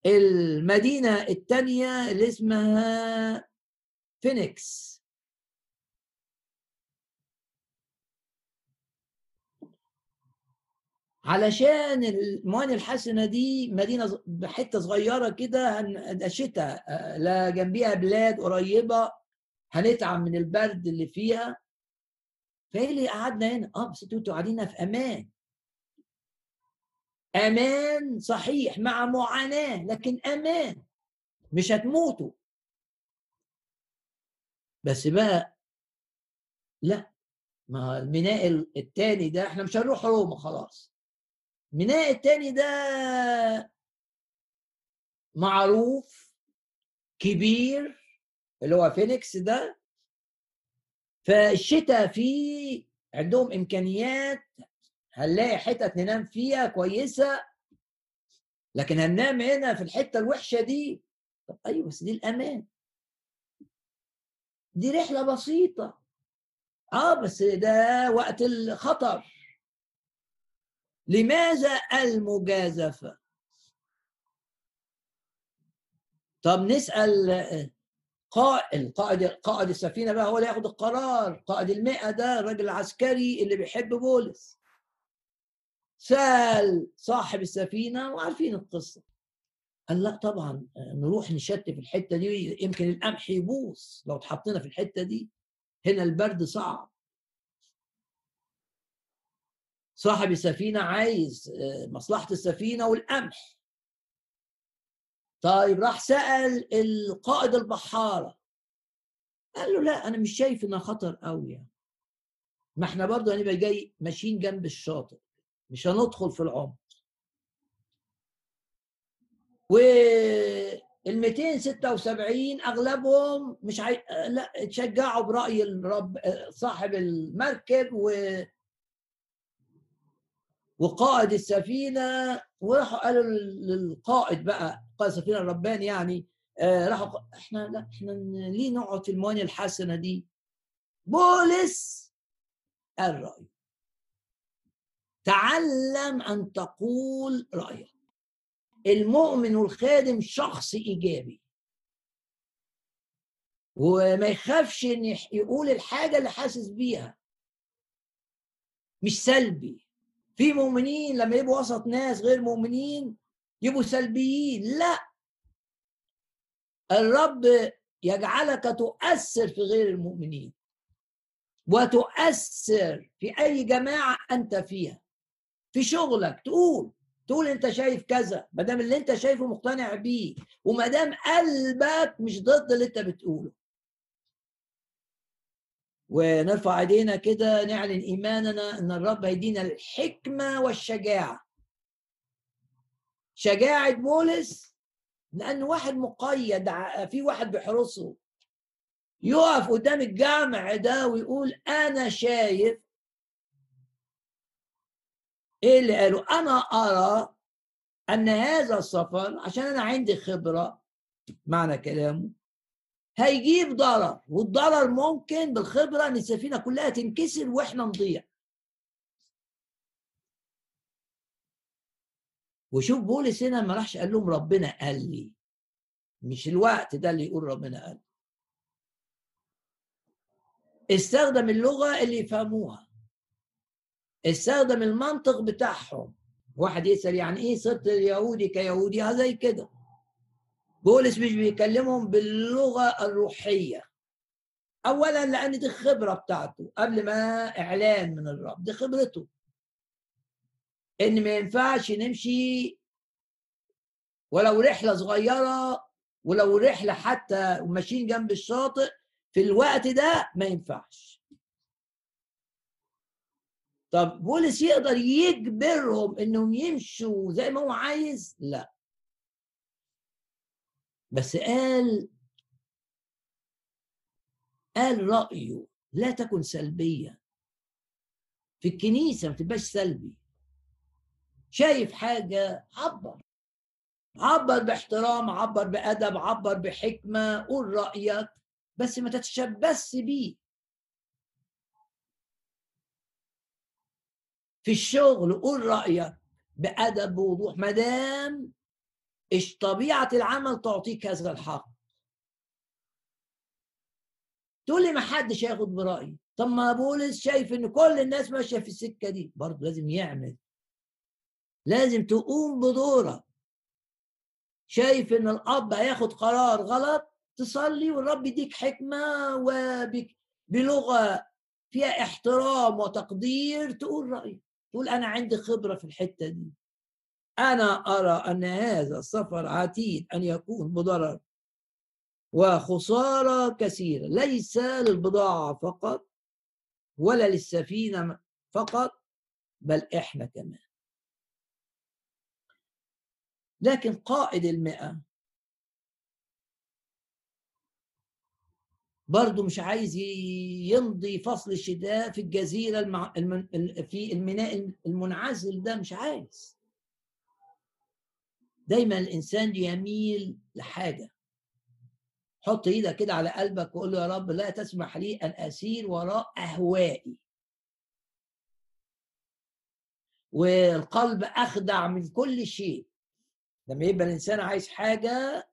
المدينة الثانية اللي اسمها فينيكس. علشان المواني الحسنة دي مدينة بحتة صغيرة كده ده شتاء آه، لا جنبيها بلاد قريبة. هنتعب من البرد اللي فيها. فايه اللي قعدنا هنا؟ آه بس أنتوا قاعدين في أمان. أمان صحيح مع معاناة لكن أمان. مش هتموتوا. بس بقى لا. ما الميناء التاني ده إحنا مش هنروح روما خلاص. ميناء التاني ده معروف كبير اللي هو فينيكس ده فالشتاء فيه عندهم إمكانيات هنلاقي حتت ننام فيها كويسة لكن هننام هنا في الحتة الوحشة دي. طب أيوه بس دي الأمان. دي رحلة بسيطة. آه بس ده وقت الخطر. لماذا المجازفة؟ طب نسأل قائد قائد قائد السفينة بقى هو اللي ياخد القرار. قائد المئة ده الراجل العسكري اللي بيحب بولس. سأل صاحب السفينة وعارفين القصة. قال لا طبعا نروح نشت في الحتة دي يمكن القمح يبوظ لو اتحطينا في الحتة دي. هنا البرد صعب. صاحب السفينة عايز آه، مصلحة السفينة والقمح. طيب راح سأل القائد البحارة. قال له لا أنا مش شايف إنها خطر قوي يعني. ما إحنا برضه هنبقى جاي ماشيين جنب الشاطئ مش هندخل في العمق. وال 276 أغلبهم مش عاي... لا اتشجعوا برأي الرب صاحب المركب و وقائد السفينة وراحوا قالوا للقائد بقى قائد السفينة الرباني يعني آه راحوا إحنا لا إحنا ليه نقعد في المواني الحسنة دي؟ بولس قال رأيه. تعلم أن تقول رأيك. المؤمن والخادم شخص إيجابي. وما يخافش إن يقول الحاجة اللي حاسس بيها. مش سلبي. في مؤمنين لما يبقوا وسط ناس غير مؤمنين يبقوا سلبيين. لا. الرب يجعلك تؤثر في غير المؤمنين. وتؤثر في أي جماعة أنت فيها. في شغلك. تقول. تقول أنت شايف كذا. ما دام اللي أنت شايفه مقتنع بيه. وما دام قلبك مش ضد اللي أنت بتقوله. ونرفع ايدينا كده نعلن ايماننا ان الرب هيدينا الحكمة والشجاعة. شجاعة بولس لأن واحد مقيد في واحد بيحرسه يقف قدام الجامع ده ويقول أنا شايف إيه اللي قاله؟ أنا أرى أن هذا السفر عشان أنا عندي خبرة معنى كلامه هيجيب ضرر والضرر ممكن بالخبرة إن السفينة كلها تنكسر وإحنا نضيع. وشوف بولس هنا ما راحش قال لهم ربنا قال لي. مش الوقت ده اللي يقول ربنا قال استخدم اللغة اللي يفهموها. استخدم المنطق بتاعهم. واحد يسأل يعني إيه صرت يهودي كيهودي؟ زي كده. بولس مش بيكلمهم باللغة الروحية. اولا لأن دي الخبره بتاعته قبل ما إعلان من الرب دي خبرته. إن ما ينفعش نمشي ولو رحلة صغيرة ولو رحلة حتى ماشيين جنب الشاطئ في الوقت ده ما ينفعش. طب بولس يقدر يجبرهم إنهم يمشوا زي ما هو عايز؟ لا. بس قال قال رأيه لا تكن سلبية. في الكنيسة ما تبقاش سلبي. شايف حاجة؟ عبر. عبر باحترام عبر بأدب عبر بحكمة. قول رأيك بس ما تتشبث بيه. في الشغل قول رأيك بأدب ووضوح. ما دام إيش طبيعة العمل تعطيك هذا الحق؟ تقول لي ما حدش هياخد برأيي. طب ما بولس شايف إن كل الناس ماشية في السكة دي. برضه لازم يعمل. لازم تقوم بدورك. شايف إن الأب هياخد قرار غلط؟ تصلي والرب يديك حكمة وبلغه فيها احترام وتقدير تقول رأيك. تقول أنا عندي خبرة في الحتة دي. أنا أرى أن هذا السفر عتيد أن يكون بضرر وخسارة كثيرة ليس للبضاعة فقط ولا للسفينة فقط بل إحنا كمان. لكن قائد المئة برضه مش عايز يمضي فصل الشتاء في الجزيرة المع... المن... في الميناء المنعزل ده مش عايز. دايما الإنسان يميل لحاجة. حط إيدك كده على قلبك وقول له يا رب لا تسمح لي أن أسير وراء أهوائي. والقلب أخدع من كل شيء. لما يبقى الإنسان عايز حاجة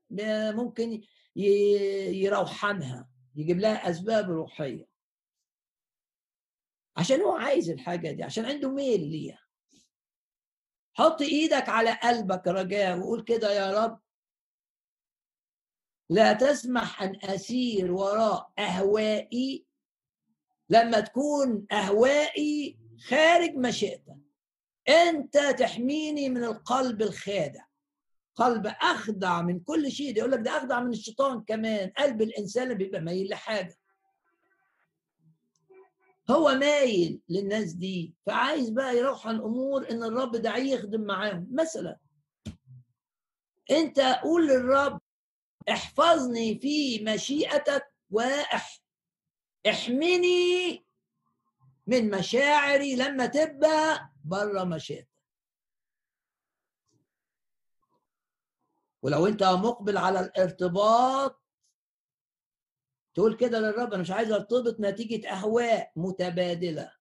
ممكن يروحنها يجيب لها أسباب روحية. عشان هو عايز الحاجة دي عشان عنده ميل ليها. حط إيدك على قلبك رجاء وقول كده يا رب. لا تسمح أن أسير وراء أهوائي لما تكون أهوائي خارج مشيئتك أنت تحميني من القلب الخادع. قلب أخدع من كل شيء. يقول لك ده أخدع من الشيطان كمان. قلب الإنسان بيبقى مايل لحاجة. هو مايل للناس دي فعايز بقى يروح عن امور إن الرب ده يخدم معاهم. مثلا أنت قول للرب احفظني في مشيئتك واحمني من مشاعري لما تبقى بره مشيئتك. ولو أنت مقبل على الارتباط تقول كده للرب أنا مش عايز أرتبط نتيجة أهواء متبادلة.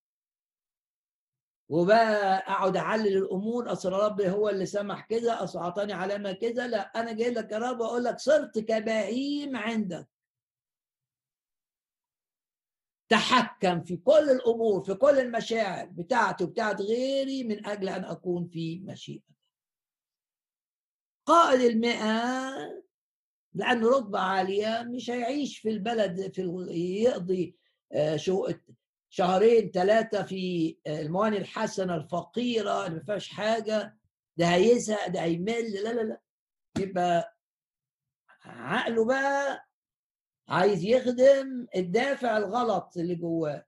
وبقى أقعد أعلل الأمور أصل الرب هو اللي سمح كده أصل أعطاني علامة كده لا أنا جاي لك يا رب أقول لك صرت كبهيم عندك. تحكم في كل الأمور في كل المشاعر بتاعتي وبتاعت غيري من أجل أن أكون في مشيئه قائد المئة لأنه رتبة عالية مش هيعيش في البلد في يقضي آه، شهرين ثلاثة في آه، المواني الحسنة الفقيرة اللي ما فيهاش حاجة ده هيزهق ده هيمل لا لا لا. يبقى عقله بقى عايز يخدم الدافع الغلط اللي جواه.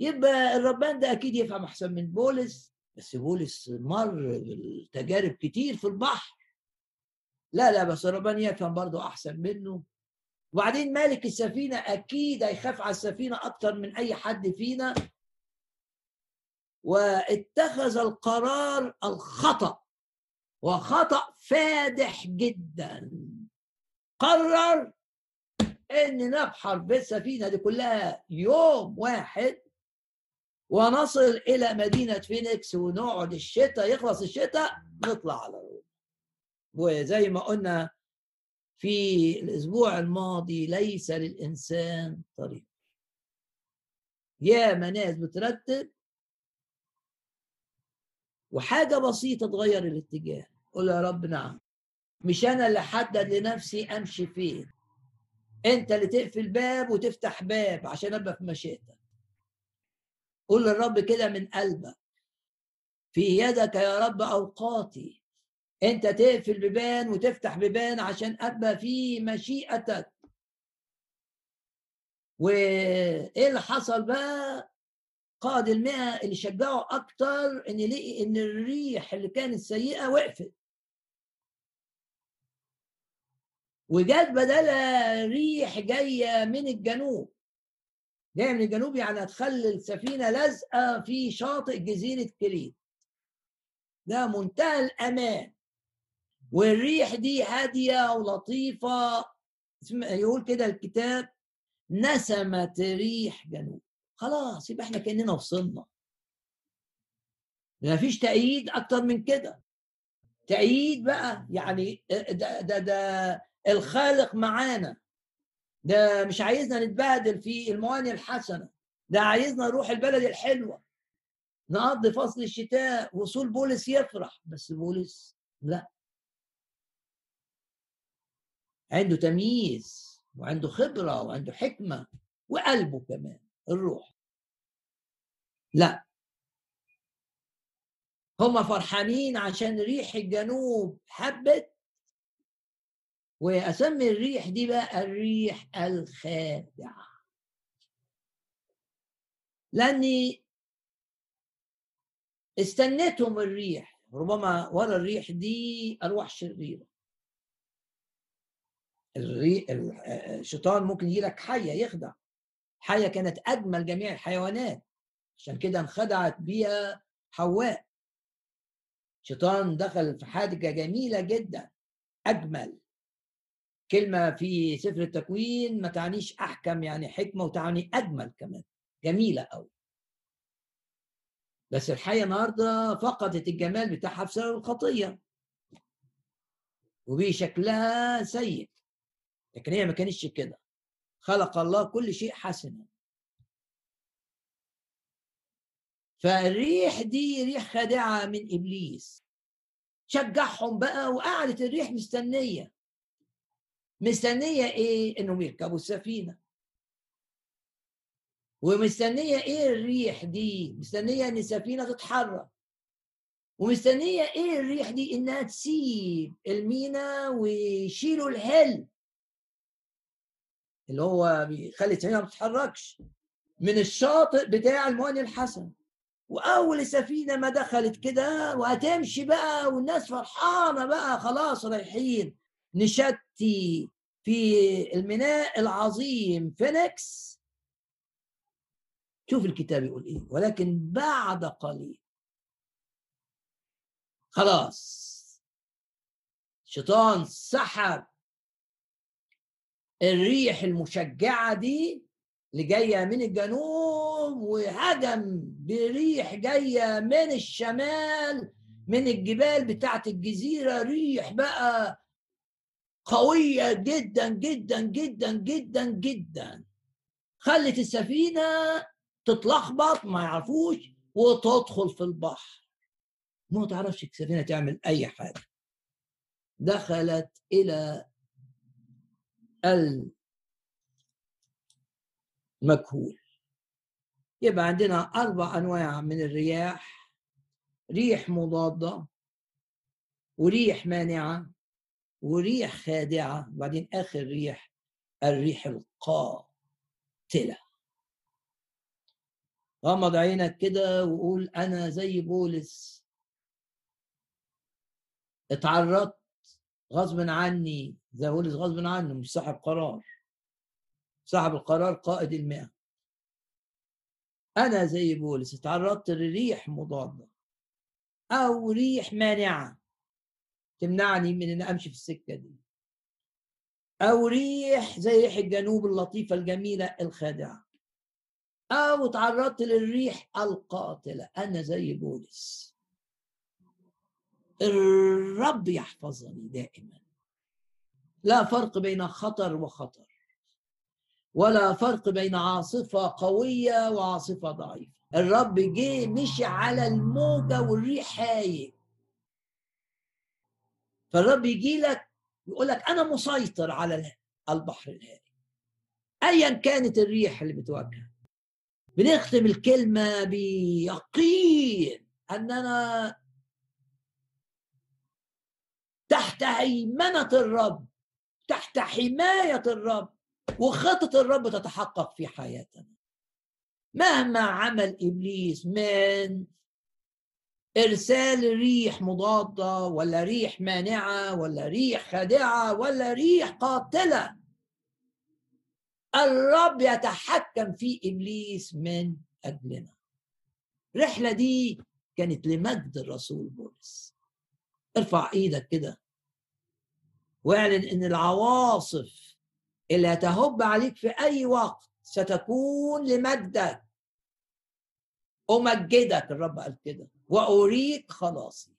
يبقى الربان ده أكيد يفهم أحسن من بولس بس بولس مر بالتجارب كتير في البحر. لا لا بس ربنا يفهم برضه أحسن منه. وبعدين مالك السفينة؟ أكيد هيخاف على السفينة أكتر من أي حد فينا. واتخذ القرار الخطأ وخطأ فادح جدا. قرر إن نبحر بالسفينه دي كلها يوم واحد ونصل إلى مدينة فينيكس ونقعد الشتاء يخلص الشتاء نطلع على روما وزي ما قلنا في الأسبوع الماضي ليس للإنسان طريق. يا ناس بترتب وحاجة بسيطة تغير الاتجاه قول يا رب نعم. مش أنا اللي أحدد لنفسي أمشي فين. أنت اللي تقفل باب وتفتح باب عشان أبقى في مشيئتك. قول للرب كده من قلبك. في يدك يا رب أوقاتي. أنت تقفل بيبان وتفتح بيبان عشان أبقى في مشيئتك. وإيه اللي حصل بقى؟ قائد المئة اللي شجعوا أكتر إن لقي إن الريح اللي كانت سيئة وقفت. وجات بدلها ريح جاية من الجنوب. جاية من الجنوب يعني هتخلي السفينة لازقة في شاطئ جزيرة كريت. ده منتهى الأمان. والريح دي هادية ولطيفة. يقول كده الكتاب نسمت ريح جنوب. خلاص يبقى إحنا كأننا وصلنا. ما فيش تأييد أكتر من كده. تأييد بقى يعني ده, ده, ده الخالق معانا. ده مش عايزنا نتبهدل في الموانئ الحسنة ده عايزنا نروح البلد الحلوة. نقضي فصل الشتاء وصول بولس يفرح بس بولس لا. عنده تمييز وعنده خبرة وعنده حكمة وقلبه كمان الروح. لا. هم فرحانين عشان ريح الجنوب حبت؟ واسمي الريح دي بقى الريح الخادعة. لأني استنتهم الريح ربما ورا الريح دي أرواح شريرة. الريح الشيطان ممكن يجي لك حية يخدع. حية كانت أجمل جميع الحيوانات. عشان كده انخدعت بيها حواء. شيطان دخل في حادقة جميلة جدا. أجمل. كلمة في سفر التكوين ما تعنيش أحكم يعني حكمة وتعني أجمل كمان. جميلة قوي بس الحية النهارده فقدت الجمال بتاعها بسبب الخطية. وبيه شكلها سيء. لكن هي ما كانتش كده. خلق الله كل شيء حسنا. فالريح دي ريح خادعة من إبليس. شجعهم بقى وقعدت الريح مستنية. مستنية إيه؟ إنهم يركبوا السفينة. ومستنية إيه الريح دي؟ مستنية إن السفينة تتحرك. ومستنية إيه الريح دي؟ إنها تسيب المينا ويشيلوا الهل. اللي هو بيخلي السفينه ما تتحركش من الشاطئ بتاع الموانئ الحسن. وأول السفينه ما دخلت كده وهتمشي بقى والناس فرحانة بقى خلاص رايحين نشتي في الميناء العظيم فينيكس. شوف الكتاب يقول إيه ولكن بعد قليل. خلاص. الشيطان سحب. الريح المشجعة دي اللي جاية من الجنوب وهجم بريح جاية من الشمال من الجبال بتاعت الجزيرة. ريح بقى قوية جدا جدا جدا جدا جدا. خلت السفينة تتلخبط ما يعرفوش وتدخل في البحر. ما تعرفش السفينة تعمل أي حاجة. دخلت إلى المجهول يبقى عندنا أربع أنواع من الرياح ريح مضادة وريح مانعة وريح خادعة وبعدين آخر ريح الريح القاتلة. غمض عينك كده وقول أنا زي بولس. اتعرضت غصب عني زي بولس غصب عنه مش صاحب قرار. صاحب القرار قائد المئة. أنا زي بولس اتعرضت لريح مضادة أو ريح مانعة تمنعني من ان أمشي في السكة دي. أو ريح زي ريح الجنوب اللطيفة الجميلة الخادعة. أو تعرضت للريح القاتلة. أنا زي بولس الرب يحفظني دائما. لا فرق بين خطر وخطر. ولا فرق بين عاصفة قوية وعاصفة ضعيفة. الرب جه مشي على الموجة والريح هايق فالرب يجي لك يقول لك أنا مسيطر على البحر الهادي. ايا كانت الريح اللي بتواجهها بنختم الكلمة بيقين أننا تحت هيمنة الرب. تحت حماية الرب وخطة الرب تتحقق في حياتنا. مهما عمل إبليس من إرسال ريح مضادة ولا ريح مانعة ولا ريح خادعة ولا ريح قاتلة الرب يتحكم في إبليس من أجلنا. الرحلة دي كانت لمجد الرسول بولس. ارفع إيدك كده. واعلن إن العواصف اللي هتهب عليك في أي وقت ستكون لمجدك. أمجدك الرب قال كده. وأريك خلاصي.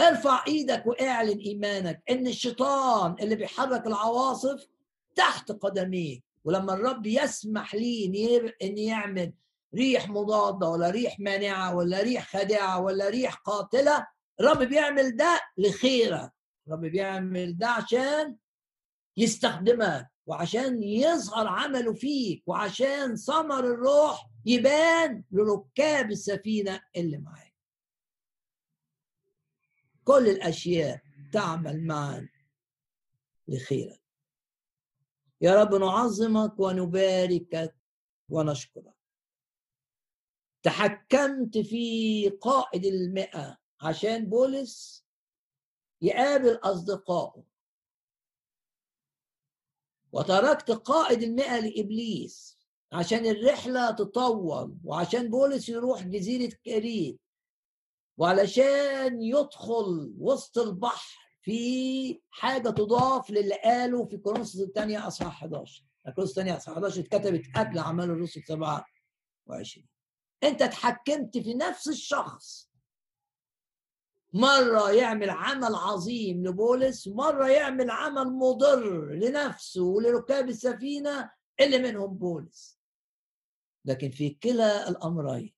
ارفع إيدك واعلن إيمانك إن الشيطان اللي بيحرك العواصف تحت قدميك. ولما الرب يسمح ليه إن يعمل ريح مضادة ولا ريح مانعة ولا ريح خادعة ولا ريح قاتلة الرب بيعمل ده لخيرك. الرب بيعمل ده عشان يستخدمك وعشان يظهر عمله فيك وعشان ثمر الروح يبان لركاب السفينة اللي معاك. كل الأشياء تعمل معا لخيرك. يا رب نعظمك ونباركك ونشكرك. تحكمت في قائد المئة عشان بولس يقابل أصدقائه. وتركت قائد المئة لإبليس عشان الرحلة تطول وعشان بولس يروح جزيرة كريت وعلشان يدخل وسط البحر في حاجة تضاف للي قاله في كورنثوس الثانية أصحاح 11 كورنثوس الثانية أصحاح 11 اتكتبت قبل أعمال الرسل 27 أنت اتحكمت في نفس الشخص. مرة يعمل عمل عظيم لبولس مرة يعمل عمل مضر لنفسه ولركاب السفينة اللي منهم بولس. لكن في كلا الأمرين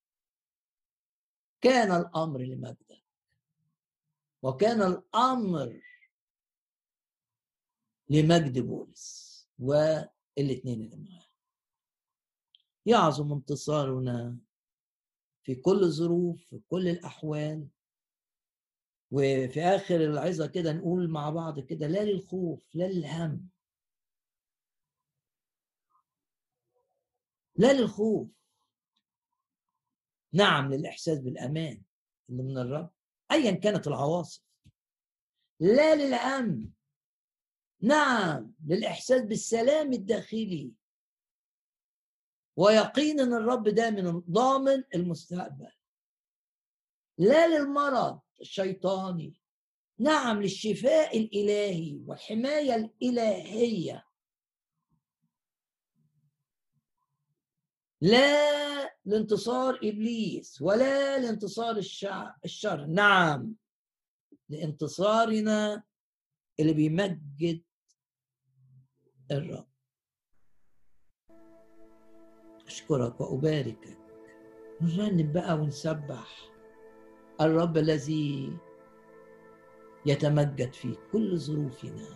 كان الأمر لمجدك وكان الأمر لمجد بولس والاثنين اللي معاه. يعظم انتصارنا في كل الظروف في كل الأحوال. وفي آخر العظة كده نقول مع بعض كده لا للخوف لا للهم. لا للخوف. نعم للإحساس بالأمان اللي من الرب أيا كانت العواصف. لا للهم. نعم للإحساس بالسلام الداخلي. ويقين إن الرب من ضامن المستقبل. لا للمرض. الشيطاني. نعم للشفاء الإلهي والحماية الإلهية. لا لانتصار إبليس ولا لانتصار الشر. نعم لانتصارنا اللي بيمجد الرب. أشكرك وأباركك. نرنم بقى ونسبح. الرب الذي يتمجد في كل ظروفنا.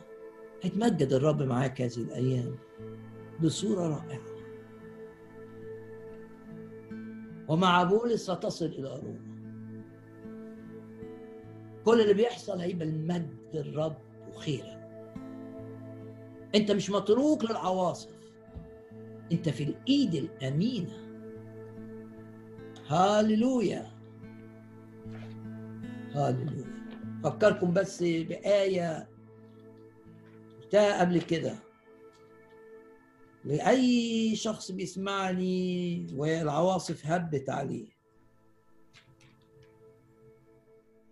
هيتمجد الرب معاك هذه الأيام بصورة رائعة. ومع بولس ستصل إلى روما كل اللي بيحصل هيبقى المجد الرب وخيرك أنت مش متروك للعواصف. أنت في الإيد الأمينة. هاللويا. هاللويا فكركم بس بآية قلتها قبل كده. لأي شخص بيسمعني والعواصف هبت عليه.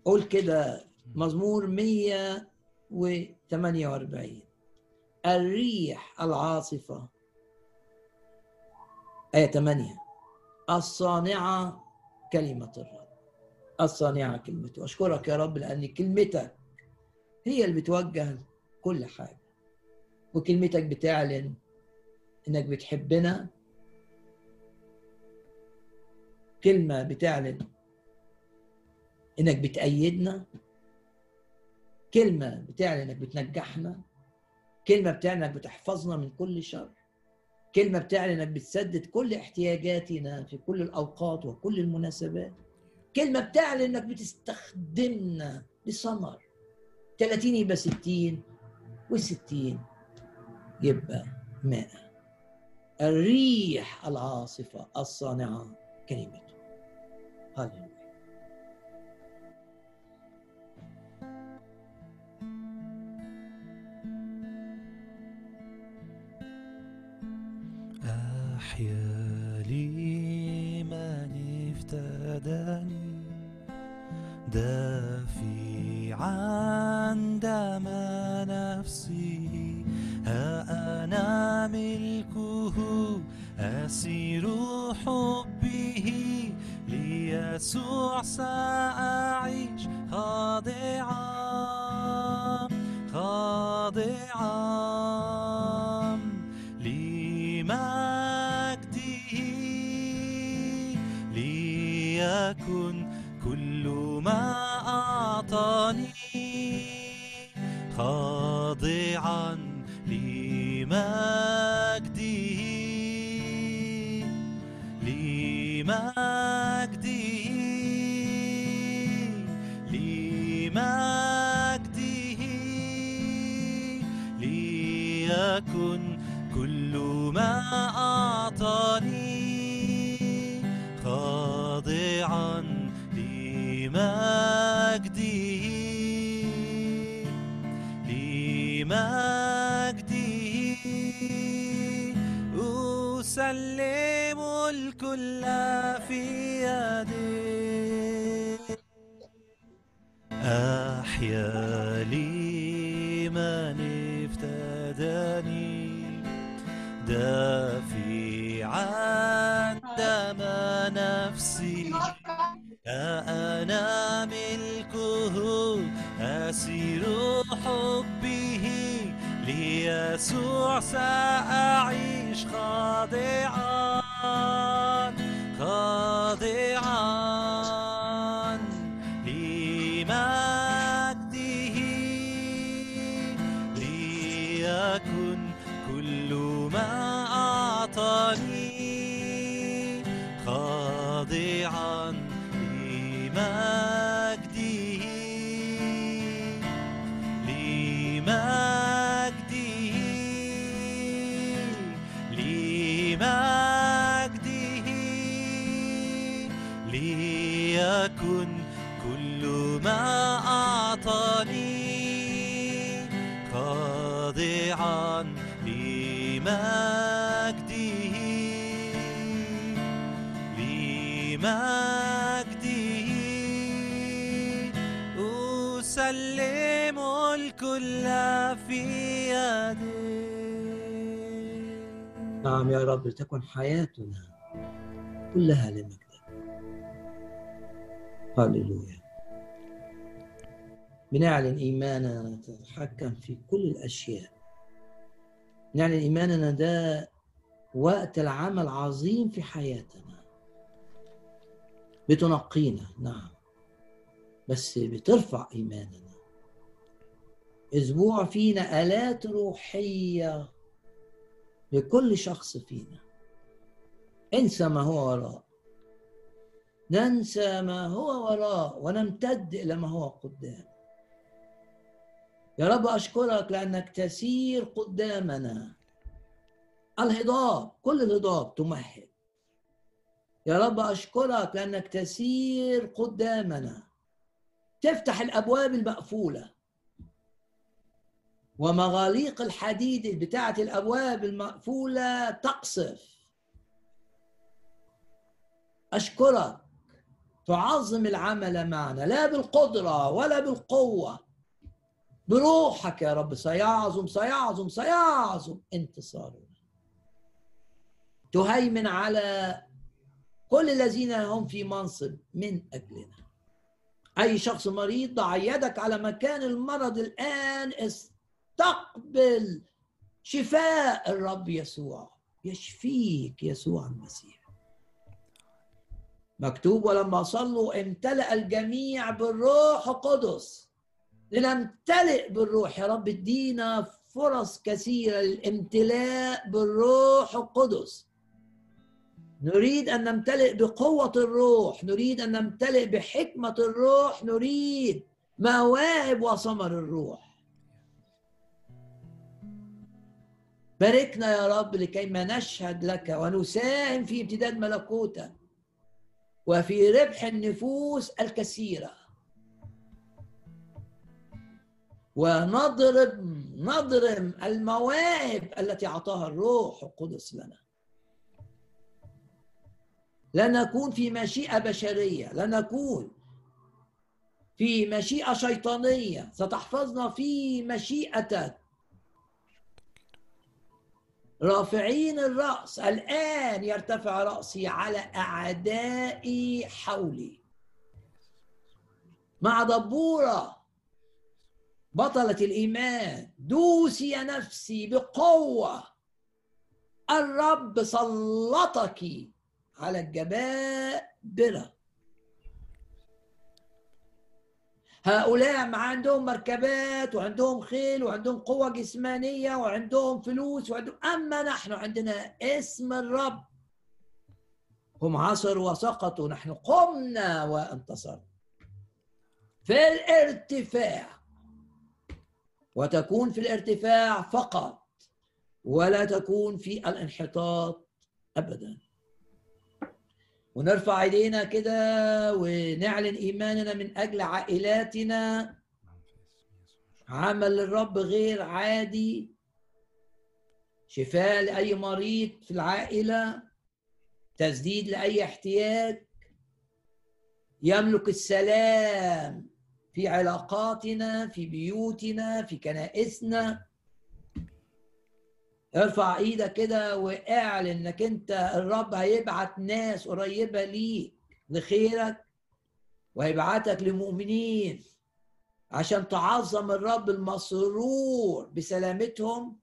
قول كده مزمور 148 الريح العاصفة. آية 8 الصانعة كلمة الرب. الصانعة كلمته أشكرك يا رب لأن كلمتك هي اللي بتوجه كل حاجة. وكلمتك بتعلن إنك بتحبنا. كلمة بتعلن إنك بتأيدنا. كلمة بتعلن إنك بتنجحنا. كلمة بتعلن إنك بتحفظنا من كل شر. كلمة بتعلن إنك بتسدد كل احتياجاتنا في كل الأوقات وكل المناسبات. كلمة بتعلن انك بتستخدمنا لثمر 30 يبقى 60 و60 يبقى 100 الريح العاصفة الصانعة كلمته. هذا رب لتكن حياتنا كلها لمجدك هللويا. بنعلن إيماننا نتحكم في كل الأشياء. نعلن إيماننا ده وقت العمل عظيم في حياتنا. بتنقينا نعم. بس بترفع إيماننا. أسبوع فينا آلات روحية لكل شخص فينا. انسى ما هو وراء. ننسى ما هو وراء ونمتد إلى ما هو قدام. يا رب أشكرك لأنك تسير قدامنا. الهضاب كل الهضاب تمهد. يا رب أشكرك لأنك تسير قدامنا. تفتح الأبواب المقفولة. ومغاليق الحديد بتاعة الأبواب المقفولة تقصف. أشكرك. تعظم العمل معنا لا بالقدرة ولا بالقوة. بروحك يا رب سيعظم سيعظم سيعظم انتصارنا. تهيمن على كل الذين هم في منصب من أجلنا. أي شخص مريض ضع يدك على مكان المرض الآن استقبل شفاء الرب يسوع. يشفيك يسوع المسيح. مكتوب ولما صلوا امتلأ الجميع بالروح القدس. لنمتلئ بالروح. يا رب ادينا فرص كثيرة للامتلاء بالروح القدس. نريد أن نمتلئ بقوة الروح. نريد أن نمتلئ بحكمة الروح. نريد مواهب وثمر الروح. باركنا يا رب لكي ما نشهد لك ونساهم في امتداد ملكوتك وفي ربح النفوس الكثيرة. ونضرب نضرم المواهب التي أعطاها الروح القدس لنا. لا نكون في مشيئة بشرية لا نكون في مشيئة شيطانية. ستحفظنا في مشيئتك. رافعين الرأس. الآن يرتفع رأسي على أعدائي حولي. مع دبورة بطلة الإيمان دوسي نفسي بقوة. الرب سلطك على الجبابرة هؤلاء ما عندهم مركبات وعندهم خيل وعندهم قوة جسمانية وعندهم فلوس وعندهم أما نحن عندنا اسم الرب. هم عصروا وسقطوا نحن قمنا وانتصرنا. في الارتفاع وتكون في الارتفاع فقط ولا تكون في الانحطاط ابدا. ونرفع إيدينا كده ونعلن إيماننا من أجل عائلاتنا. عمل الرب غير عادي. شفاء لأي مريض في العائلة. تسديد لأي احتياج. يملك السلام في علاقاتنا في بيوتنا في كنائسنا. ارفع إيدك كده واعلن انك انت الرب هيبعت ناس قريبة ليك لخيرك وهيبعتك لمؤمنين عشان تعظم الرب المسرور بسلامتهم.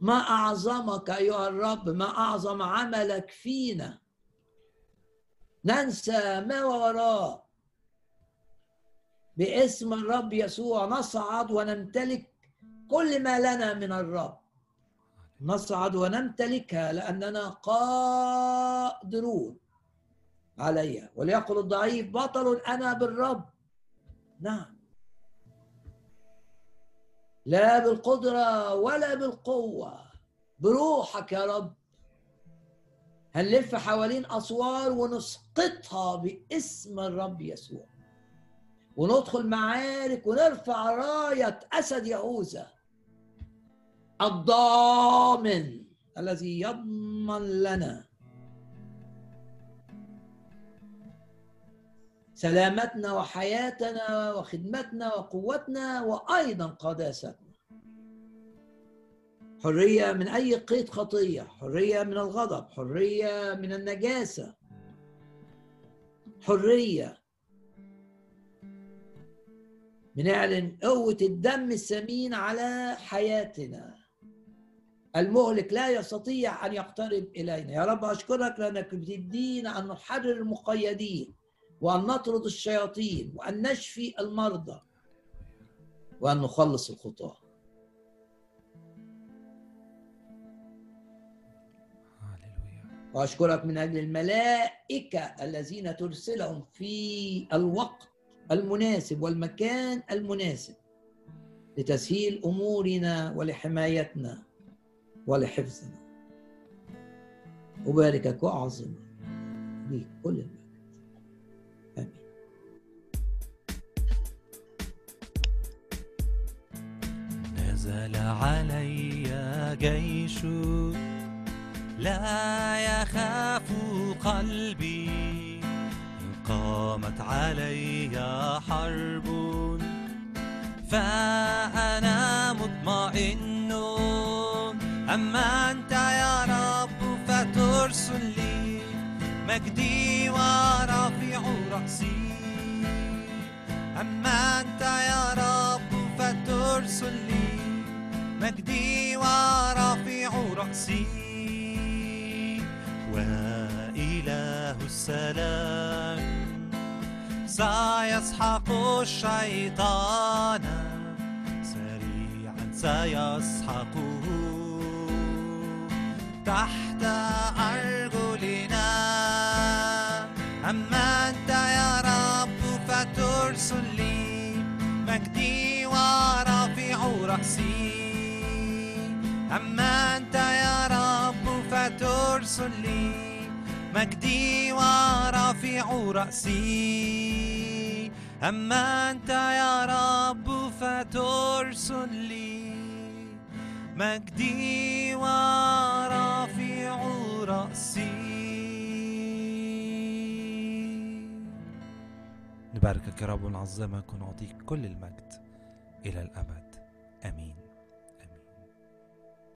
ما أعظمك أيها الرب ما أعظم عملك فينا. ننسى ما وراه باسم الرب يسوع نصعد ونمتلك كل ما لنا من الرب. نصعد ونمتلكها لأننا قادرون عليها. وليقل الضعيف بطل أنا بالرب. نعم. لا بالقدرة ولا بالقوة. بروحك يا رب. هنلف حوالين أسوار ونسقطها باسم الرب يسوع. وندخل معارك ونرفع راية أسد يهوذا الضامن الذي يضمن لنا سلامتنا وحياتنا وخدمتنا وقوتنا وأيضا قداستنا حرية من أي قيد خطية حرية من الغضب حرية من النجاسة حرية بنعلن قوة الدم الثمين على حياتنا. المهلك لا يستطيع أن يقترب إلينا. يا رب أشكرك لأنك بتدينا أن نحرر المقيدين وأن نطرد الشياطين وأن نشفي المرضى وأن نخلص الخطاة. وأشكرك من أجل الملائكة الذين ترسلهم في الوقت المناسب والمكان المناسب لتسهيل أمورنا ولحمايتنا. ولحفظنا. أباركك وأعظم ليك كل المجد آمين. نزل علي جيش لا يخاف قلبي. قامت علي حرب فأنا مطمئن. أما أنت يا رب فترسل لي مجدي ورافع رأسي. أما أنت يا رب فترسل لي مجدي ورافع رأسي. وإله السلام سيسحق الشيطان سريعا سيسحقه. تحت أرجلنا. أما أنت يا رب فترسل لي مجدي ورافع رأسي. أما أنت يا رب فترسل لي مجدي ورافع رأسي. أما أنت يا رب فترسل لي مجدي ورافع رأسي. نباركك يا رب ونعظمك ونعطيك كل المجد إلى الأبد.